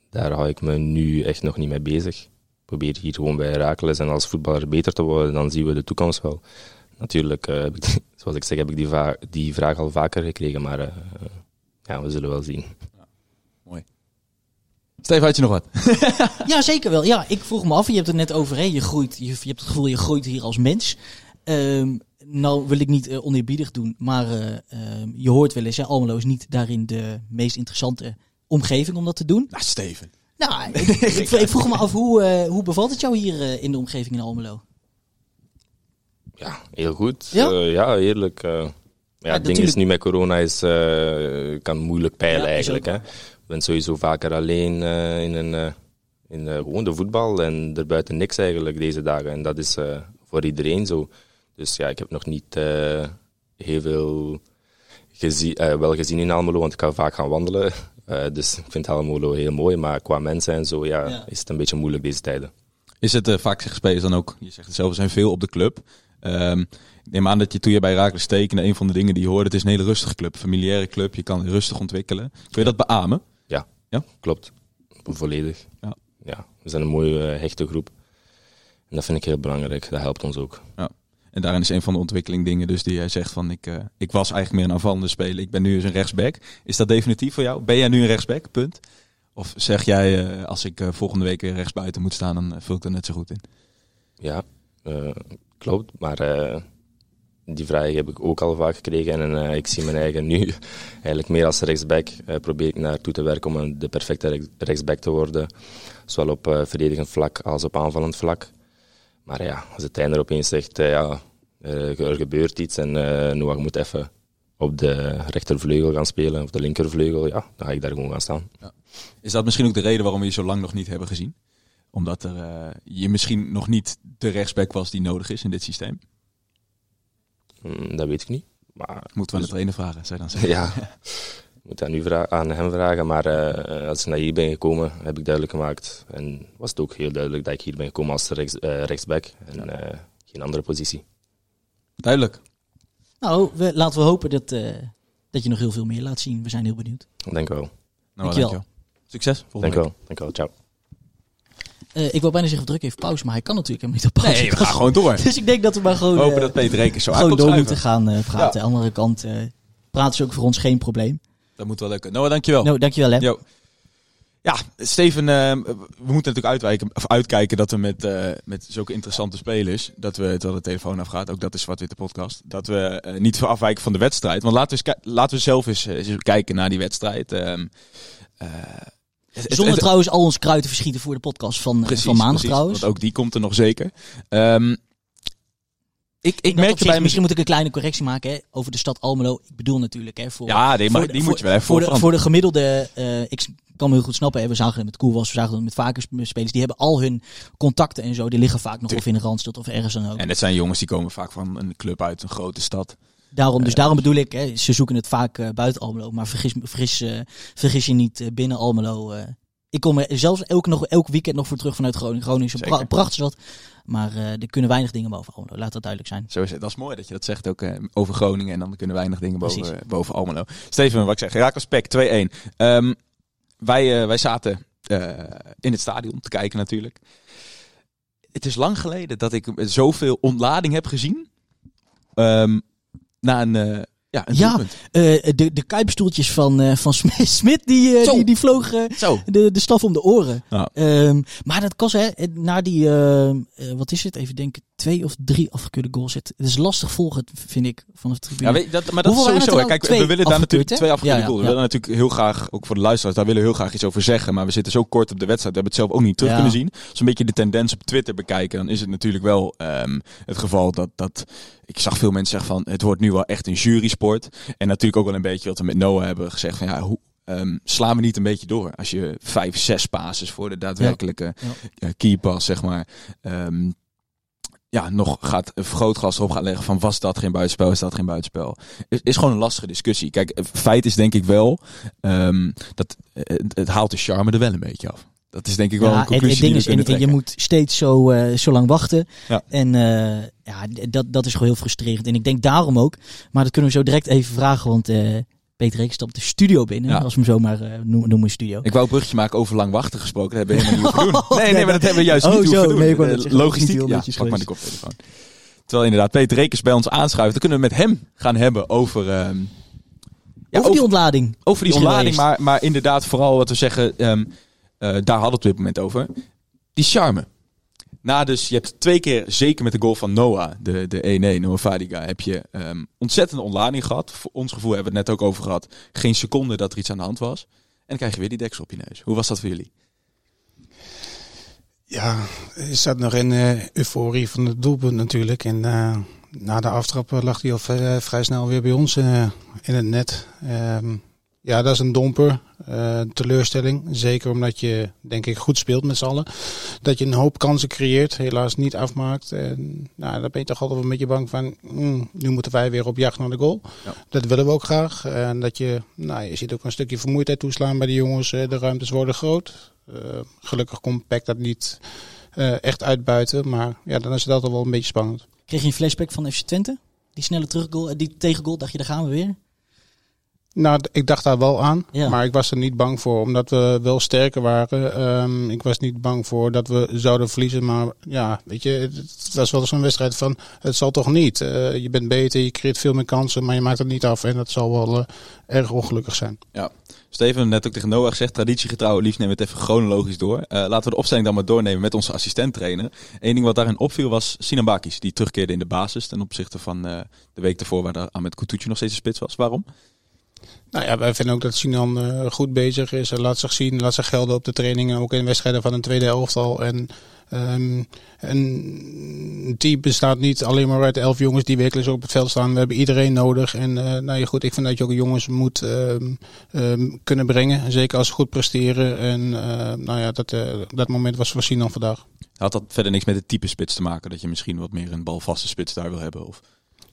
daar hou ik me nu echt nog niet mee bezig. Probeer hier gewoon bij Herakles en als voetballer beter te worden, dan zien we de toekomst wel. Natuurlijk, eh, heb ik, die- *laughs* zoals ik zeg, heb ik die, va- die vraag al vaker gekregen, maar eh, ja, we zullen wel zien. Steven, had je nog wat? *laughs* Ja, zeker wel. Ja, ik vroeg me af, je hebt het net over, hè, je, groeit, je, je hebt het gevoel, je groeit hier als mens. Ehm, nou wil ik niet eh, oneerbiedig doen, maar eh, ehm, je hoort wel eens, hè, Almelo is niet daarin de meest interessante omgeving om dat te doen. Nou, Steven. Nou, *laughs* ik, ik, ik vroeg me af, hoe, eh, hoe bevalt het jou hier eh, in de omgeving in Almelo? Ja, heel goed. Ja? Ja, ja heerlijk. eh. ja, het ding is nu met corona is, eh, kan moeilijk peilen Ja, eigenlijk. Hè. Ik ben sowieso vaker alleen in, een, in gewoon de voetbal en erbuiten niks eigenlijk deze dagen. En dat is eh, voor iedereen zo. Dus ja, ik heb nog niet eh, heel veel gezien, wel gezien in Almelo, want ik kan vaak gaan wandelen. Eh, dus ik vind Almelo heel mooi, maar qua mensen en zo ja, Ja. is het een beetje moeilijk deze tijden. Is het uh, vaak spelers dan ook, je zegt het zelf, er zijn veel op de club. Ehm, ik neem aan dat je toen je bij Raakles tekende, een van de dingen die je hoorde, het is een hele rustige club, familiaire club, je kan rustig ontwikkelen. Kun je dat beamen? Ja, Ja? klopt. Volledig. Ja. Ja. we zijn een mooie, eh, hechte groep. En dat vind ik heel belangrijk. Dat helpt ons ook. En daarin is een van de ontwikkeling dingen dus die jij zegt van ik, eh, ik was eigenlijk meer een aanvallende speler, ik ben nu eens een rechtsback. Is dat definitief voor jou? Ben jij nu een rechtsback? Punt. Of zeg jij, eh, als ik eh, volgende week weer rechtsbuiten moet staan, dan vul ik er net zo goed in? Ja, klopt. Maar die vraag heb ik ook al vaak gekregen. En ik zie mijn eigen nu *laughs* eigenlijk meer als rechtsback. Probeer ik naartoe te werken om de perfecte rechts- rechtsback te worden. Zowel op verdedigend vlak als op aanvallend vlak. Maar ja, als de trainer opeens zegt, ja, er gebeurt iets en eh Noah moet even op de rechtervleugel gaan spelen, of de linkervleugel, ja, dan ga ik daar gewoon gaan staan. Is dat misschien ook de reden waarom we je zo lang nog niet hebben gezien? Omdat er, eh, je misschien nog niet de rechtsback was die nodig is in dit systeem? Hm, dat weet ik niet. Maar Moeten we aan de trainer vragen, je dan zeggen. Ja, ik moet dat nu aan hem vragen. Maar eh, als ik naar hier ben gekomen, heb ik duidelijk gemaakt. En was het ook heel duidelijk dat ik hier ben gekomen als rechts, eh, rechtsback. En eh, geen andere positie. Duidelijk. Nou, we, laten we hopen dat, eh, dat je nog heel veel meer laat zien. We zijn heel benieuwd. Dank u wel. Nou, Dankjewel. dankjewel. Succes. Dank volgende wel. Dank u wel. Ciao. Eh, ik wil bijna zeggen, druk even pauze, maar hij kan natuurlijk helemaal niet op pauze. Nee, we gaan gewoon door. *laughs* Dus ik denk dat we maar gewoon, We hopen eh, dat Peter Rekers zo gewoon door schuiven. moeten gaan eh, praten. Aan de andere kant, eh, praten is ook voor ons geen probleem. Dat moet wel lukken. Noah, dankjewel. Nou, dankjewel hè. Jo. Ja, Steven, eh, we moeten natuurlijk uitwijken, of uitkijken dat we met, eh, met zulke interessante spelers, dat we, terwijl de telefoon afgaat, ook dat is Zwart-Witte Podcast, dat we eh, niet afwijken van de wedstrijd. Want laten we, eens laten we zelf eens, eens kijken naar die wedstrijd. Ehm, eh, Zonder trouwens al ons kruid te verschieten voor de podcast van, Precies, van maandag precies, trouwens. Want ook die komt er nog zeker. Ehm, ik, ik dat opzicht, bij misschien moet ik een kleine correctie maken hè, over de stad Almelo. Ik bedoel natuurlijk hè, voor, Ja, nee, maar voor de- die voor- moet je wel even voor de, voor de gemiddelde. eh, ik kan me heel goed snappen. Hè, we zagen het met Koelwas, we zagen het met vaker spelers. Die hebben al hun contacten en zo. Die liggen vaak nog of in een randstad of ergens dan ook. En het zijn jongens die komen vaak van een club uit een grote stad. Daarom, dus daarom bedoel ik, hè, ze zoeken het vaak eh, buiten Almelo. Maar vergis, vergis, eh, vergis je niet eh, binnen Almelo. eh. ik kom er zelfs elk, nog, elk weekend nog voor terug vanuit Groningen. Groningen is een pra Zeker. prachtstad. Maar eh, er kunnen weinig dingen boven Almelo. Laat dat duidelijk zijn. Zo is het. Dat is mooi dat je dat zegt ook eh, over Groningen. En dan kunnen weinig dingen boven, Precies. boven Almelo. Steven, wat ik zeg. Herakles Pek 2-1. Ehm, wij, eh, wij zaten eh, in het stadion te kijken natuurlijk. Het is lang geleden dat ik zoveel ontlading heb gezien. Ehm, na een, eh, ja, een Ja. Eh, de, de kuipstoeltjes van, eh, van *laughs* Smit, die, eh, die, die vlogen Zo. de, de staf om de oren. Ja. Ehm, maar dat kost, hè, na die, ehm, eh, wat is het, even denken, twee of drie afgekeurde goals. Het, het is lastig volgen, vind ik, van de tribune. Ja, weet, dat, maar dat Hoeveel is sowieso. het. Kijk, we willen daar natuurlijk twee afgekeurde Ja, goals. We willen natuurlijk heel graag, ook voor de luisteraars, daar willen we heel graag iets over zeggen. Maar we zitten zo kort op de wedstrijd. We hebben het zelf ook niet terug kunnen zien. Als we een beetje de tendens op Twitter bekijken, dan is het natuurlijk wel ehm, het geval dat, dat... Ik zag veel mensen zeggen van, het wordt nu wel echt een jurysport. En natuurlijk ook wel een beetje wat we met Noah hebben gezegd van, ja, hoe... ehm, slaan we niet een beetje door als je vijf, zes passes voor de daadwerkelijke Ja. eh, keypass, zeg maar, ehm, ja, nog gaat een vergrootglas erop gaan leggen van was dat geen buitenspel, is dat geen buitenspel. Is, is gewoon een lastige discussie. Kijk, feit is denk ik wel ehm, dat eh, het, het haalt de charme er wel een beetje af. Dat is denk ik wel Ja, een en- en conclusie het ding is, je moet steeds zo, eh, zo lang wachten. Ja. En eh, ja, dat, dat is gewoon heel frustrerend. En ik denk daarom ook, maar dat kunnen we zo direct even vragen, want eh, Peter Reek stapt de studio binnen, Ja. als we hem zomaar noemen, noemen studio. Ik wou een bruggetje maken over lang wachten gesproken. Dat hebben we helemaal niet hoeven doen. *laughs* Nee, nee, nee, maar dat hebben we juist oh, niet zo. doen. Nee, ik Logistiek. Ja, pak maar die geweest. koptelefoon. Terwijl inderdaad Peter Rekers bij ons aanschuift. Dan kunnen we met hem gaan hebben over... ehm, ja, over die ontlading. over die ontlading, maar, maar inderdaad vooral wat we zeggen, ehm, eh, daar hadden we het op dit moment over. Die charme. Na dus, je hebt twee keer, zeker met de goal van Noah, de, de 1-1, Noah Fadiga, heb je ehm, ontzettende ontlading gehad. Voor ons gevoel hebben we het net ook over gehad. Geen seconde dat er iets aan de hand was. En dan krijg je weer die deksel op je neus. Hoe was dat voor jullie? Ja, je zat nog in eh, euforie van het doelpunt natuurlijk. En eh, na de aftrap eh, lag hij al vrij snel weer bij ons eh, in het net. Ehm, ja, dat is een domper. eh, teleurstelling. Zeker omdat je, denk ik, goed speelt met z'n allen. Dat je een hoop kansen creëert, helaas niet afmaakt. En nou, daar ben je toch altijd wel een beetje bang van. mm, nu moeten wij weer op jacht naar de goal. Ja. Dat willen we ook graag. En dat je, nou, je ziet ook een stukje vermoeidheid toeslaan bij de jongens. Eh, De ruimtes worden groot. Eh, gelukkig komt Peck dat niet eh, echt uitbuiten. Maar ja, dan is het altijd wel een beetje spannend. Kreeg je een flashback van FC Twente? Die snelle teruggoal, die tegengoal, dacht je, daar gaan we weer. Nou, ik dacht daar wel aan, Ja. maar ik was er niet bang voor, omdat we wel sterker waren. Ehm, ik was niet bang voor dat we zouden verliezen, maar ja, weet je, het, was wel zo'n wedstrijd van, het zal toch niet. Eh, je bent beter, je creëert veel meer kansen, maar je maakt het niet af en dat zal wel eh, erg ongelukkig zijn. Ja. Steven, net ook tegen Noah gezegd, traditiegetrouw, liefst nemen we het even chronologisch door. Eh, laten we de opstelling dan maar doornemen met onze assistent-trainer. Eén ding wat daarin opviel was Sinan Bakis, die terugkeerde in de basis ten opzichte van eh, de week ervoor waar daar Ahmed Kutucu nog steeds een spits was. Waarom? Nou ja, wij vinden ook dat Sinan eh, goed bezig is. Hij laat zich zien, laat zich gelden op de trainingen, ook in wedstrijden van een tweede elftal. En ehm, een team bestaat niet alleen maar uit elf jongens die wekelijks op het veld staan. We hebben iedereen nodig. En eh, nou ja, goed, ik vind dat je ook jongens moet ehm, ehm, kunnen brengen. Zeker als ze goed presteren. En eh, nou ja, dat, dat moment was voor Sinan vandaag. Had dat verder niks met het type spits te maken? Dat je misschien wat meer een balvaste spits daar wil hebben? Of...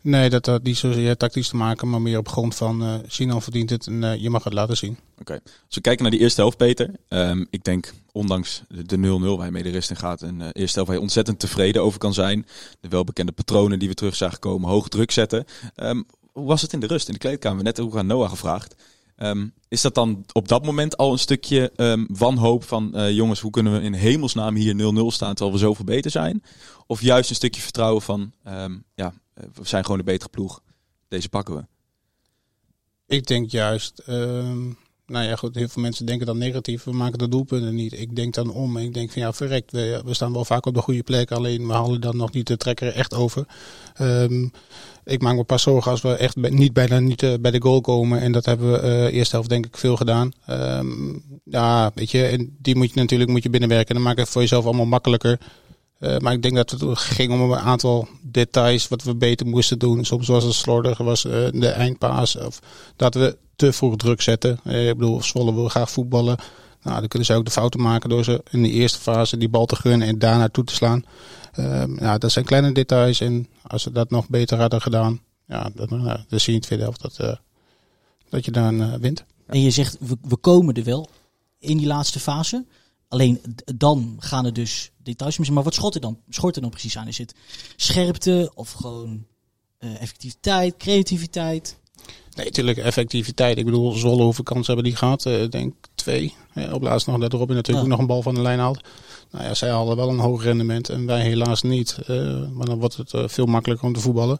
Nee, dat had niet zozeer tactisch te maken, maar meer op grond van eh Sinan verdient het en eh, je mag het laten zien. Oké. Als we kijken naar die eerste helft, Peter. ehm, ik denk, ondanks de- de 0-0 waar je mee de rest in gaat. Een eh, eerste helft waar je ontzettend tevreden over kan zijn. De welbekende patronen die we terug zagen komen, hoog druk zetten. Ehm, hoe was het in de rust, in de kleedkamer? Net ook aan Noah gevraagd. Ehm, is dat dan op dat moment al een stukje ehm, wanhoop van... jongens, hoe kunnen we in hemelsnaam hier 0-0 staan terwijl we zoveel beter zijn? Of juist een stukje vertrouwen van... ja, we zijn gewoon de betere ploeg. Deze pakken we. Ik denk juist, ehm, nou ja goed, heel veel mensen denken dan negatief. We maken de doelpunten niet. Ik denk dan om. Ik denk van ja, verrekt, we, staan wel vaak op de goede plek. Alleen we halen dan nog niet de trekker echt over. Ehm, ik maak me pas zorgen als we echt niet bijna niet eh, bij de goal komen. En dat hebben we eh eerste helft denk ik veel gedaan. Ehm, ja, weet je, en die moet je natuurlijk moet je binnenwerken. Dan maak het voor jezelf allemaal makkelijker. Eh, maar ik denk dat het ging om een aantal details wat we beter moesten doen. Soms was het slordig, was eh, de eindpaas. Of dat we te vroeg druk zetten. Eh, ik bedoel, Zwolle wil graag voetballen. Nou, dan kunnen ze ook de fouten maken door ze in de eerste fase die bal te gunnen en daarna toe te slaan. Ehm, ja, dat zijn kleine details. En als ze dat nog beter hadden gedaan, ja, dan, dan zie je in het tweede helft dat, dat je dan wint. En je zegt, we, we komen er wel in die laatste fase. Alleen dan gaan er dus details mis. Maar wat schort er dan, schort er dan precies aan? Is het scherpte of gewoon eh, effectiviteit, creativiteit? Nee, natuurlijk effectiviteit. Ik bedoel, Zwolle hoeveel kansen hebben die gehad? Eh, Ik denk twee. Ja, op laatst nog dat Robin natuurlijk Ja. ook nog een bal van de lijn haalt. Nou ja, zij hadden wel een hoog rendement en wij helaas niet. Eh, maar dan wordt het veel makkelijker om te voetballen.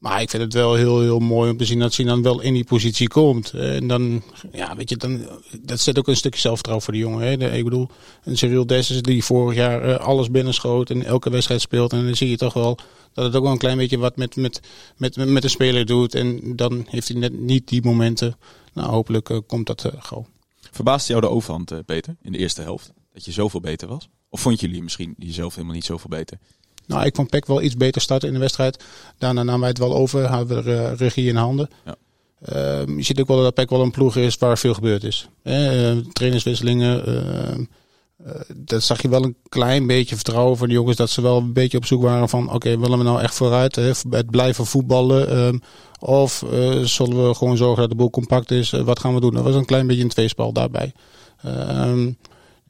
Maar ik vind het wel heel, heel mooi om te zien dat Sinan wel in die positie komt. En dan, ja, weet je, dan, dat zet ook een stukje zelfvertrouwen voor de jongen. Hè. Ik bedoel, een Cyril Dessers die vorig jaar eh, alles binnenschoot en elke wedstrijd speelt. En dan zie je toch wel dat het ook wel een klein beetje wat met, met, met, met een speler doet. En dan heeft hij net niet die momenten. Nou, hopelijk eh, komt dat eh, gauw. Verbaasde jou de overhand, Peter, in de eerste helft? Dat je zoveel beter was? Of vond jullie misschien jezelf helemaal niet zoveel beter? Nou, ik vond Peck wel iets beter starten in de wedstrijd. Daarna namen wij het wel over, hadden we eh, regie in handen. Ja. Ehm, je ziet ook wel dat Peck wel een ploeg is waar veel gebeurd is. Eh, trainerswisselingen, ehm, eh, dat zag je wel een klein beetje vertrouwen voor de jongens. Dat ze wel een beetje op zoek waren van, oké, willen we nou echt vooruit? Hè, het blijven voetballen? ehm, of eh, zullen we gewoon zorgen dat de boel compact is? Wat gaan we doen? Dat was een klein beetje een tweespal daarbij.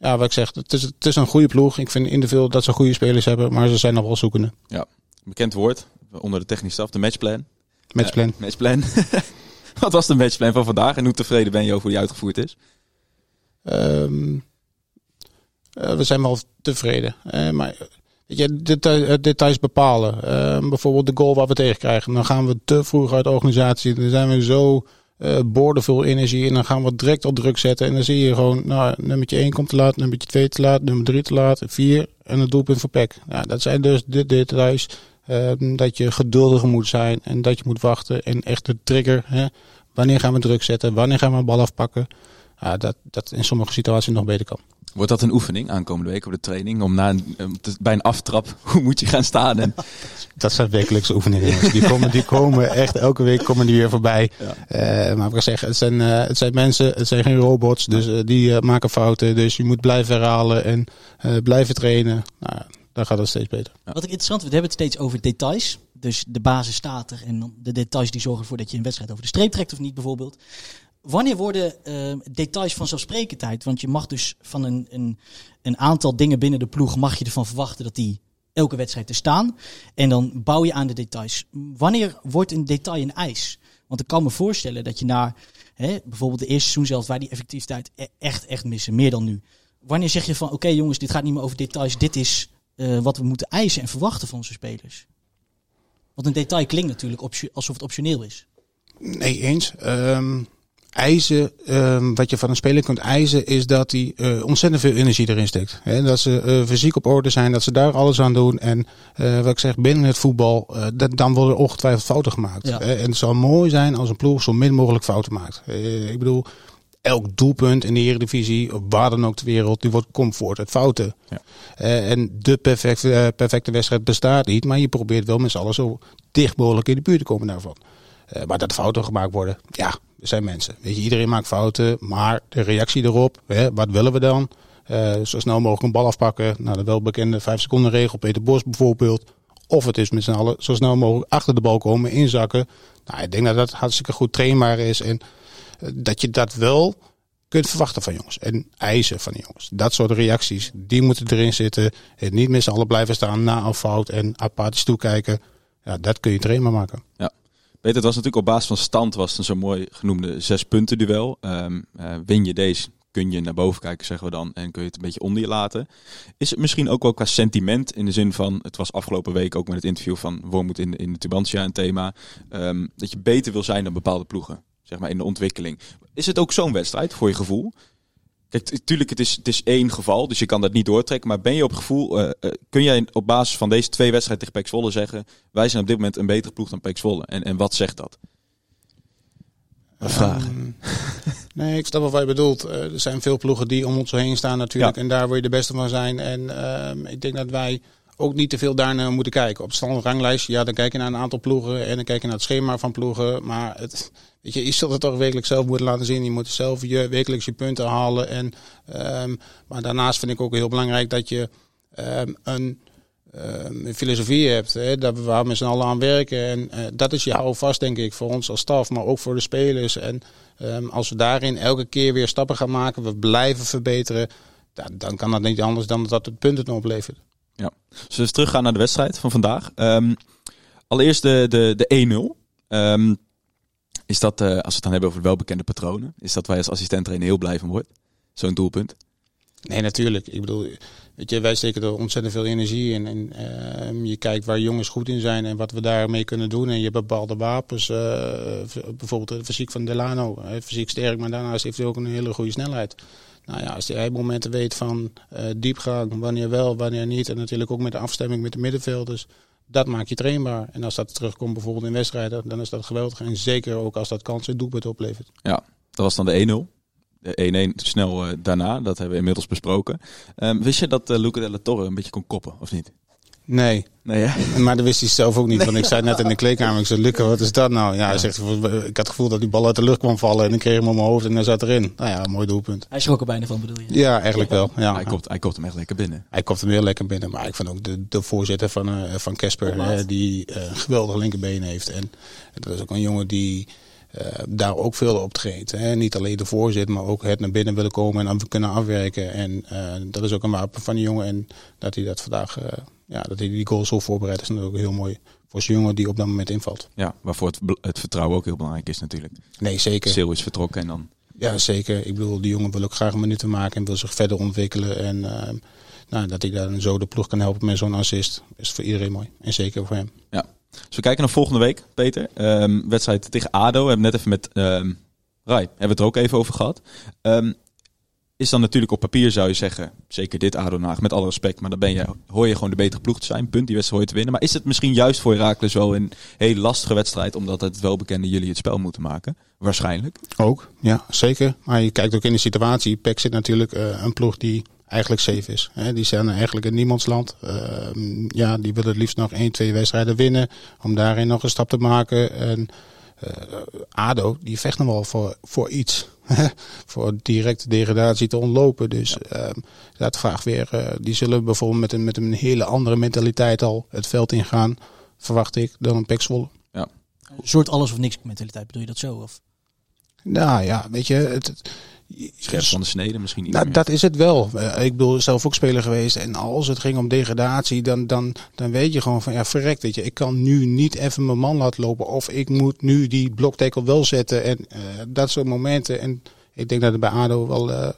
Ja, wat ik zeg, het is, het is een goede ploeg. Ik vind individueel dat ze goede spelers hebben, maar ze zijn nog wel zoekende. Bekend woord onder de technische staf, de matchplan. Matchplan. Eh, matchplan. *laughs* Wat was de matchplan van vandaag en hoe tevreden ben je over hoe die uitgevoerd is? Ehm, eh, we zijn wel tevreden. Maar weet je, deta- eh, details bepalen. Ehm, bijvoorbeeld de goal waar we tegen krijgen. Dan gaan we te vroeg uit de organisatie. Dan zijn we zo eh boordevol energie. En dan gaan we direct op druk zetten. En dan zie je gewoon, nou, nummertje 1 komt te laat, nummertje 2 te laat, nummer 3 te laat, 4 en een doelpunt voor PEC. Ja, dat zijn dus de details. ehm, dat je geduldiger moet zijn en dat je moet wachten. En echt de trigger. Hè, wanneer gaan we druk zetten? Wanneer gaan we een bal afpakken? Dat, dat in sommige situaties nog beter kan. Wordt dat een oefening aankomende week op de training? Om na een, om te- bij een aftrap, *laughs* hoe moet je gaan staan? En, *laughs* Dat zijn wekelijkse oefeningen. Die komen, die komen echt elke week komen die weer voorbij. Ja. Eh, maar ik zeggen, het zijn, eh, het zijn mensen, het zijn geen robots. Dus eh, die maken fouten. Dus je moet blijven herhalen en eh, blijven trainen. Nou, dan gaat het steeds beter. Wat ik interessant vind, we hebben het steeds over details. Dus de basis staat er en dan de details die zorgen ervoor dat je een wedstrijd over de streep trekt of niet bijvoorbeeld. Wanneer worden eh, details vanzelfsprekendheid? Want je mag dus van een, een, een aantal dingen binnen de ploeg, mag je ervan verwachten dat die elke wedstrijd te staan. En dan bouw je aan de details. Wanneer wordt een detail een eis? Want ik kan me voorstellen dat je na hè, bijvoorbeeld de eerste seizoen zelf, waar die effectiviteit e- echt, echt missen, meer dan nu. Wanneer zeg je van, oké jongens, dit gaat niet meer over details, dit is eh, wat we moeten eisen en verwachten van onze spelers? Want een detail klinkt natuurlijk alsof het optioneel is. Nee, eens. Ehm eisen, ehm, wat je van een speler kunt eisen, is dat hij eh, ontzettend veel energie erin steekt. Hè, dat ze eh, fysiek op orde zijn, dat ze daar alles aan doen. En eh, wat ik zeg, binnen het voetbal, dat, dan worden er ongetwijfeld fouten gemaakt. Ja. En het zou mooi zijn als een ploeg zo min mogelijk fouten maakt. Ik bedoel, elk doelpunt in de Eredivisie, of waar dan ook ter wereld, die wordt comfort uit fouten. Ja. En de perfecte, perfecte wedstrijd bestaat niet, maar je probeert wel met z'n allen zo dicht mogelijk in de buurt te komen daarvan. Maar dat fouten gemaakt worden, ja, zijn mensen. Weet je, iedereen maakt fouten, maar de reactie erop, hè, wat willen we dan? Eh, zo snel mogelijk een bal afpakken. Nou, de welbekende 5 seconden regel, Peter Bos bijvoorbeeld. Of het is met z'n allen zo snel mogelijk achter de bal komen, inzakken. Nou, ik denk dat dat hartstikke goed trainbaar is. En eh, dat je dat wel kunt verwachten van jongens. En eisen van de jongens. Dat soort reacties, die moeten erin zitten. En niet met z'n allen blijven staan na een fout en apathisch toekijken. Ja, dat kun je trainbaar maken. Weet, het was natuurlijk op basis van stand was het een zo mooi genoemde zes punten duel. Ehm, eh, win je deze, kun je naar boven kijken, zeggen we dan, en kun je het een beetje onder je laten. Is het misschien ook wel qua sentiment in de zin van, het was afgelopen week ook met het interview van Wormoed in, in de Tubantia een thema, ehm, dat je beter wil zijn dan bepaalde ploegen, zeg maar in de ontwikkeling. Is het ook zo'n wedstrijd voor je gevoel? Kijk, natuurlijk, het is, het is één geval, dus je kan dat niet doortrekken. Maar ben je op gevoel, eh, eh, kun jij op basis van deze twee wedstrijden tegen PEC Zwolle zeggen... wij zijn op dit moment een betere ploeg dan PEC Zwolle? En, en wat zegt dat? Een vraag. Ehm, *laughs* nee, ik snap wat je bedoelt. Eh, er zijn veel ploegen die om ons heen staan natuurlijk. Ja. En daar wil je de beste van zijn. En ehm, ik denk dat wij ook niet te veel daarnaar moeten kijken. Op standaard ranglijst, ja, dan kijk je naar een aantal ploegen. En dan kijk je naar het schema van ploegen. Maar het, weet je, je zult het toch wekelijks zelf moeten laten zien. Je moet zelf je, wekelijks je punten halen. En, ehm, maar daarnaast vind ik ook heel belangrijk dat je ehm, een ehm, een filosofie hebt, hè, dat we waar met z'n allen aan werken. En eh, dat is je houvast, denk ik, voor ons als staf, maar ook voor de spelers. En als we daarin elke keer weer stappen gaan maken, we blijven verbeteren, dan kan dat niet anders dan dat het punten oplevert. Zullen we eens teruggaan naar de wedstrijd van vandaag? Ehm, allereerst de, de, de 1-0. Ehm, is dat, eh, als we het dan hebben over de welbekende patronen, is dat wij als assistent trainer heel blij van wordt? Zo'n doelpunt. Nee, natuurlijk. Ik bedoel, je, wij steken er ontzettend veel energie in. En ehm, je kijkt waar jongens goed in zijn en wat we daarmee kunnen doen. En je hebt bepaalde wapens. eh, bijvoorbeeld de fysiek van Delano. Fysiek sterk, maar daarnaast heeft hij ook een hele goede snelheid. Nou ja, als hij momenten weet van eh, diepgang, wanneer wel, wanneer niet. En natuurlijk ook met de afstemming met de middenvelders. Dat maak je trainbaar. En als dat terugkomt bijvoorbeeld in wedstrijden, dan is dat geweldig. En zeker ook als dat kansen doelpunt oplevert. Ja, dat was dan de 1-0. De 1-1 snel eh, daarna, dat hebben we inmiddels besproken. Ehm, wist je dat eh, Luca de la Torre een beetje kon koppen, of niet? Nee, Nee, hè? *laughs* maar dat wist hij zelf ook niet. Want ik zei net in de kleedkamer, ik zei, Luca, wat is dat nou? Ja, hij zegt, ik had het gevoel dat die bal uit de lucht kwam vallen. En ik kreeg hem op mijn hoofd en hij zat erin. Nou ja, mooi doelpunt. Hij schrok er bijna van, bedoel je? Ja, eigenlijk wel. Ja. Hij, kopt, hij kopt hem echt lekker binnen. Hij komt hem heel lekker binnen. Maar ik vond ook de, de voorzitter van eh, van Casper, Oplaat. eh, die eh, een geweldig linkerbeen heeft. En dat is ook een jongen die eh, daar ook veel op treedt. Hè. Niet alleen de voorzitter, maar ook het naar binnen willen komen en af, kunnen afwerken. En eh, dat is ook een wapen van die jongen. En dat hij dat vandaag, eh, ja, dat hij die goal zo voorbereidt, is natuurlijk heel mooi voor zo'n jongen die op dat moment invalt. Ja, waarvoor het, het vertrouwen ook heel belangrijk is natuurlijk. Nee, zeker. Sil is vertrokken en dan... Ja, zeker. Ik bedoel, die jongen wil ook graag minuten maken en wil zich verder ontwikkelen. En nou, dat hij dan zo de ploeg kan helpen met zo'n assist, is voor iedereen mooi. En zeker voor hem. Ja. Dus we kijken naar volgende week, Peter. Ehm, wedstrijd tegen ADO. We hebben net even met ehm Rai, hebben we het er ook even over gehad. Ehm, is dan natuurlijk op papier zou je zeggen, zeker dit ADO Den Haag, met alle respect, maar dan ben je, hoor je gewoon de betere ploeg te zijn. Punt, die wedstrijd hoor je te winnen. Maar is het misschien juist voor Herakles wel een hele lastige wedstrijd, omdat het welbekende jullie het spel moeten maken? Waarschijnlijk. Ook, ja, zeker. Maar je kijkt ook in de situatie. PEC zit natuurlijk eh, een ploeg die eigenlijk safe is. Hè. Die zijn eigenlijk in niemandsland. Ehm ja, die willen het liefst nog één, twee wedstrijden winnen. Om daarin nog een stap te maken. En eh, ADO, die vecht nog wel voor, voor iets. *laughs* voor directe degradatie te ontlopen. Dus ehm, dat vraagt weer. eh, die zullen bijvoorbeeld met een, met een hele andere mentaliteit al het veld ingaan. Verwacht ik, dan een PEC Zwolle. Een soort alles of niks mentaliteit, bedoel je dat zo? Of? Nou ja, weet je. Het, het- Scherp van de snede misschien niet Nou, meer. dat is het wel. Eh, ik bedoel, zelf ook speler geweest. En als het ging om degradatie, dan, dan, dan weet je gewoon van ja, verrekt. Weet je, ik kan nu niet even mijn man laten lopen. Of ik moet nu die bloktackle wel zetten. En eh, dat soort momenten. En ik denk dat het bij ADO wel eh,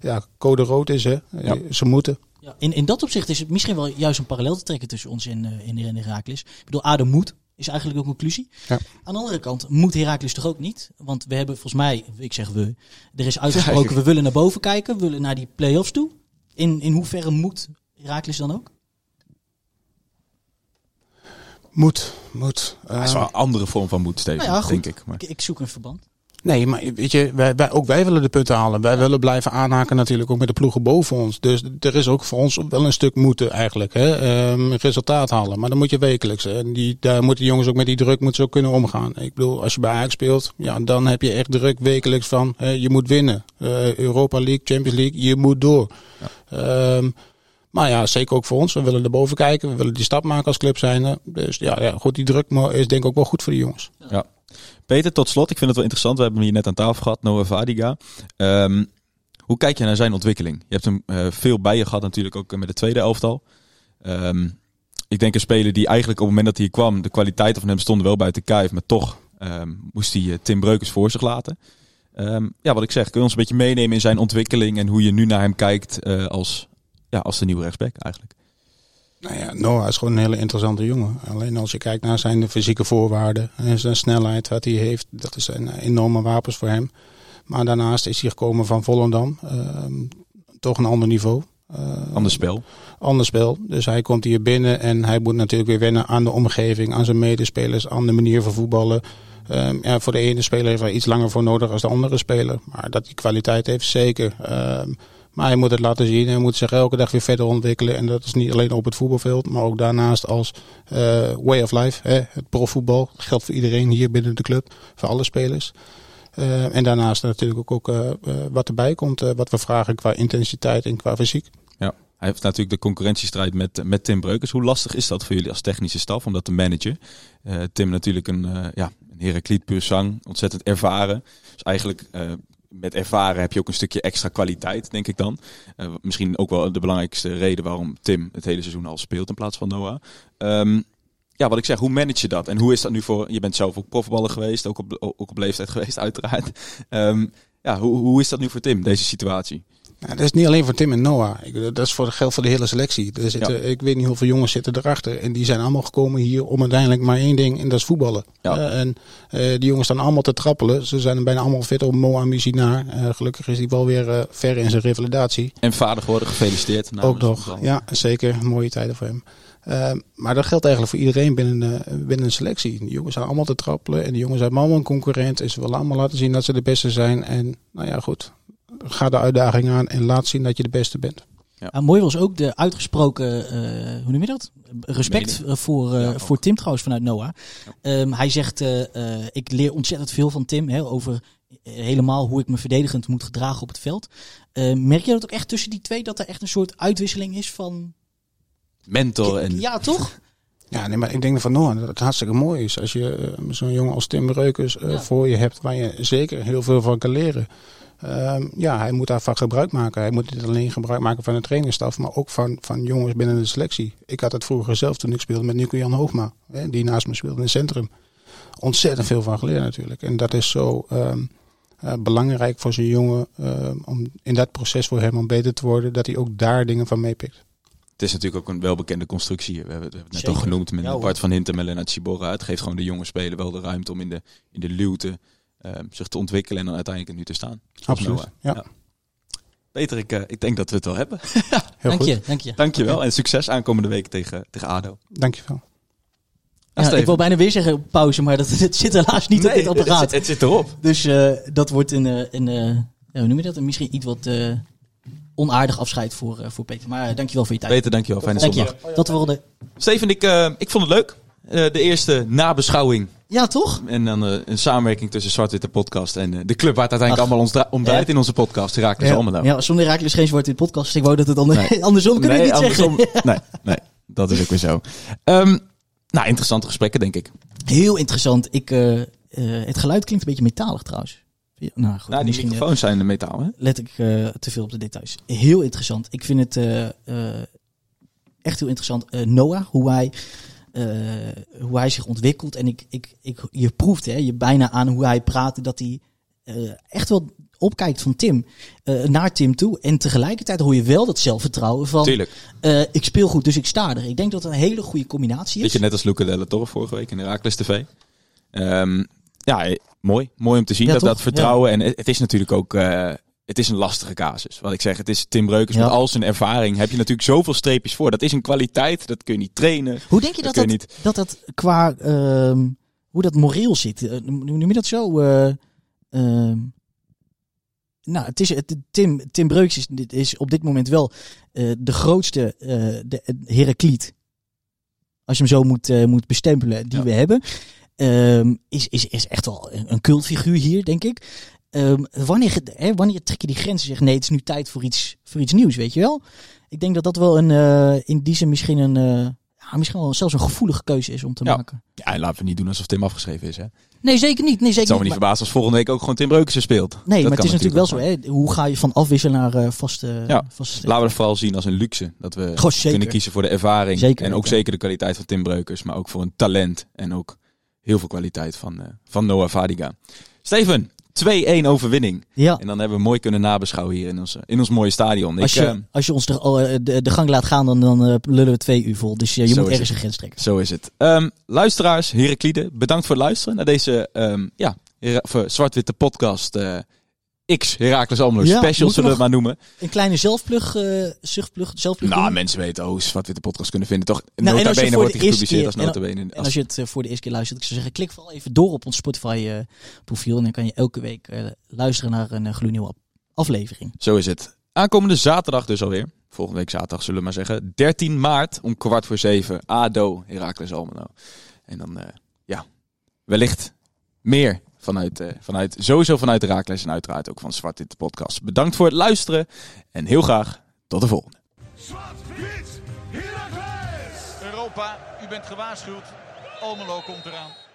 ja, code rood is. Hè. Ja. Ze moeten. Ja, in, in dat opzicht is het misschien wel juist een parallel te trekken tussen ons en, in, in Herakles. Ik bedoel, ADO moet, is eigenlijk ook een conclusie. Ja. Aan de andere kant moet Herakles toch ook niet? Want we hebben volgens mij, ik zeg we, er is uitgesproken, we willen naar boven kijken, we willen naar die play-offs toe. In, in hoeverre moet Herakles dan ook? Moet, moet. Dat is wel een andere vorm van moed, Steven, Nou ja, goed. denk ik. Maar. Ik, ik zoek een verband. Nee, maar weet je, wij, wij, ook wij willen de punten halen. Wij willen blijven aanhaken natuurlijk ook met de ploegen boven ons. Dus er is ook voor ons wel een stuk moeten eigenlijk. Hè? Ehm, resultaat halen. Maar dan moet je wekelijks. hè. En die, daar moeten de jongens ook met die druk moeten ze ook kunnen omgaan. Ik bedoel, als je bij Ajax speelt, ja, dan heb je echt druk wekelijks van hè, je moet winnen. Eh, Europa League, Champions League, je moet door. Ehm, maar ja, zeker ook voor ons. We willen er boven kijken. We willen die stap maken als club zijn. Dus ja, ja, goed, die druk is denk ik ook wel goed voor de jongens. Ja. Peter, tot slot, ik vind het wel interessant. We hebben hem hier net aan tafel gehad, Noah Vadiga. Ehm, hoe kijk je naar zijn ontwikkeling? Je hebt hem eh, veel bij je gehad natuurlijk, ook met de tweede elftal. Ehm, ik denk een speler die eigenlijk op het moment dat hij kwam, de kwaliteiten van hem stonden wel buiten kijf, maar toch ehm, moest hij eh, Tim Breukers voor zich laten. Ja, wat ik zeg, kun je ons een beetje meenemen in zijn ontwikkeling en hoe je nu naar hem kijkt eh, als, ja, als de nieuwe rechtsback eigenlijk? Nou ja, Noah is gewoon een hele interessante jongen. Alleen als je kijkt naar zijn fysieke voorwaarden en zijn snelheid wat hij heeft, dat is een enorme wapens voor hem. Maar daarnaast is hij gekomen van Volendam. Ehm, toch een ander niveau. Eh, Ander spel. ander spel. Dus hij komt hier binnen en hij moet natuurlijk weer wennen aan de omgeving, aan zijn medespelers, aan de manier van voetballen. Ehm, ja, voor de ene speler heeft hij iets langer voor nodig als de andere speler. Maar dat hij kwaliteit heeft, zeker. Ehm, maar hij moet het laten zien. Hij moet zich elke dag weer verder ontwikkelen. En dat is niet alleen op het voetbalveld, maar ook daarnaast als eh, way of life. Hè? Het profvoetbal geldt voor iedereen hier binnen de club, voor alle spelers. Eh, en daarnaast natuurlijk ook, eh, wat erbij komt, wat we vragen qua intensiteit en qua fysiek. Ja, hij heeft natuurlijk de concurrentiestrijd met, met Tim Breukers. Hoe lastig is dat voor jullie als technische staf om dat te managen? Tim natuurlijk een, ja, een zang, ontzettend ervaren. Dus eigenlijk met ervaren heb je ook een stukje extra kwaliteit, denk ik dan. Eh, misschien ook wel de belangrijkste reden waarom Tim het hele seizoen al speelt in plaats van Noah. Ehm, ja, wat ik zeg, hoe manage je dat? En hoe is dat nu voor... Je bent zelf ook profballer geweest, ook op, ook op leeftijd geweest uiteraard. Ehm, ja, hoe, hoe is dat nu voor Tim, deze situatie? Ja, dat is niet alleen voor Tim en Noah. Ik, dat is voor, geldt voor de hele selectie. Er zitten, Ik weet niet hoeveel jongens zitten erachter. En die zijn allemaal gekomen hier om uiteindelijk maar één ding. En dat is voetballen. Ja. Eh, en eh, die jongens staan allemaal te trappelen. Ze zijn bijna allemaal fit op Moa Mizinaar. Eh gelukkig is hij wel weer ver in zijn revalidatie. En vader geworden, gefeliciteerd. Ook nog. Ja, zeker. Mooie tijden voor hem. Eh, maar dat geldt eigenlijk voor iedereen binnen, binnen een selectie. Die jongens zijn allemaal te trappelen. En die jongens zijn allemaal een concurrent. En ze willen allemaal laten zien dat ze de beste zijn. En nou ja, goed. Ga de uitdaging aan en laat zien dat je de beste bent. Ja, mooi was ook de uitgesproken, eh, hoe noem je dat? Respect eh, voor, eh, Ja, voor Tim trouwens vanuit Noah. Ehm, hij zegt, eh, eh, ik leer ontzettend veel van Tim hè, over helemaal hoe ik me verdedigend moet gedragen op het veld. Eh, merk je dat ook echt tussen die twee, dat er echt een soort uitwisseling is van... Mentor en Ja, toch? *laughs* Ja, nee, maar ik denk van Noah dat het hartstikke mooi is als je zo'n jongen als Tim Breukers Ja. voor je hebt waar je zeker heel veel van kan leren. Ehm, ja, hij moet daarvan gebruik maken. Hij moet niet alleen gebruik maken van de trainingsstaf, maar ook van, van jongens binnen de selectie. Ik had het vroeger zelf toen ik speelde met Nico Jan Hoogma, hè, die naast me speelde in het centrum. Ontzettend veel van geleerd natuurlijk. En dat is zo ehm, eh, belangrijk voor zo'n jongen ehm, om in dat proces voor hem om beter te worden, dat hij ook daar dingen van meepikt. Het is natuurlijk ook een welbekende constructie. We hebben, het net Zeker. al genoemd met Ja, hoor. Bart van Hintem en Lennart. Het geeft gewoon de jonge speler wel de ruimte om in de, in de luwte zich te ontwikkelen en dan uiteindelijk nu te staan. Absoluut. Ja, Ja. Peter, ik, eh, ik denk dat we het wel hebben. *laughs* heel dank goed. je, dank je. Dankjewel en succes aankomende week tegen, tegen ADO. Dankjewel. Ja, Steven. ik wil bijna weer zeggen pauze, maar dat, *laughs* het zit helaas niet op dit apparaat. Het, het zit erop. Dus eh, dat wordt een, eh, een eh, ja, hoe noem je dat? Een misschien iets wat eh, onaardig afscheid voor, eh, voor Peter. Maar uh, dankjewel voor je tijd. Peter, dankjewel. Fijne Dank zondag. je. Tot de volgende. Steven, ik, eh, ik vond het leuk. Eh, de eerste nabeschouwing Ja, toch? en dan eh, een samenwerking tussen Zwart-Witte Podcast en eh, de club waar het uiteindelijk Ach. allemaal ons om draait Ja. in onze podcast. Herakles Almelo. Ja, zonder Herakles geen zwart in podcast. Ik wou dat het ander, Nee. *laughs* andersom kunnen we niet andersom- zeggen. *laughs* nee, nee, dat is ook weer zo. Ehm, nou, interessante gesprekken, denk ik. Heel interessant. Ik, eh, het geluid klinkt een beetje metalig trouwens. Ja, Nou, goed, Nou, die misschien, microfoons zijn de metaal, hè? let ik te veel op de details. Heel interessant. Ik vind het echt heel interessant. Noah, hoe hij, hoe hij zich ontwikkelt. En ik, ik, ik, je proeft hè, je bijna aan hoe hij praat dat hij eh, echt wel opkijkt van Tim eh, naar Tim toe. En tegelijkertijd hoor je wel dat zelfvertrouwen van eh, ik speel goed, dus ik sta er. Ik denk dat het een hele goede combinatie is. Beetje net als Luca Della Torre vorige week in Herakles TV. Ehm, ja, eh, mooi. Mooi om te zien Ja, dat, toch? dat vertrouwen. En het, is natuurlijk ook... eh, het is een lastige casus. Wat ik zeg, het is Tim Breukers Ja. met al zijn ervaring. Heb je natuurlijk zoveel streepjes voor. Dat is een kwaliteit. Dat kun je niet trainen. Hoe denk je dat kun je dat, niet. dat, dat qua ehm, hoe dat moreel zit? Hoe noem je dat zo? Eh, ehm, nou, het is, het, Tim, Tim Breuks is, dit is op dit moment wel eh, de grootste de, Herakliet. Als je hem zo moet, moet bestempelen, die Ja. we hebben. Ehm, is, is, is echt wel een cultfiguur hier, denk ik. Ehm, wanneer, ge- hè, wanneer trek je die grens en zeg nee, het is nu tijd voor iets, voor iets nieuws, weet je wel? Ik denk dat dat wel een, eh, in die zin misschien een, eh, ja, misschien wel zelfs een gevoelige keuze is om te Ja. maken. Ja, en laten we niet doen alsof Tim afgeschreven is. Hè. Het Nee, zeker niet. Nee, zeker zou me niet. Maar- verbazen als volgende week ook gewoon Tim Breukers er speelt. nee, Dat maar het is natuurlijk wel zo. Hè? Hoe ga je van afwisselen naar eh, vaste, Ja. vaste Laten we het vooral zien als een luxe. Dat we Goh, kunnen kiezen voor de ervaring. Zeker en ook zeker de kwaliteit van Tim Breukers. Maar ook voor een talent. En ook heel veel kwaliteit van, van Noah Vadiga. Steven, 2-1 overwinning. Ja. En dan hebben we mooi kunnen nabeschouwen hier in ons, in ons mooie stadion. Als Ik, je, eh, als je ons de, al, eh, de, de gang laat gaan, dan, dan eh, lullen we twee uur vol. Dus eh, je moet ergens een grens trekken. Zo is het. Ehm, luisteraars, Heraklide, bedankt voor het luisteren naar deze ehm, ja, eh, zwart-witte podcast. X Herakles Almelo Ja, special zullen we we het maar noemen. Een kleine zelfplug, eh zuchtplug, zelfplug Nou, doen. mensen weten oh, zwart-witte podcast kunnen vinden. Toch, Nou, en als je wordt de die gepubliceerd als keer- nota bene. En als je het eh, voor de eerste keer luistert, ik zou zeggen, klik vooral even door op ons Spotify eh, profiel. En dan kan je elke week luisteren naar een gloednieuwe af- aflevering. Zo is het. Aankomende zaterdag dus alweer. Volgende week zaterdag zullen we maar zeggen. 13 maart om kwart voor zeven. ADO Herakles Almelo. En dan, ja, wellicht meer vanuit, eh, vanuit, sowieso vanuit Herakles en uiteraard ook van Zwart Wit Podcast. Bedankt voor het luisteren en heel graag tot de volgende. Zwart-wit! Europa, u bent gewaarschuwd. Almelo komt eraan.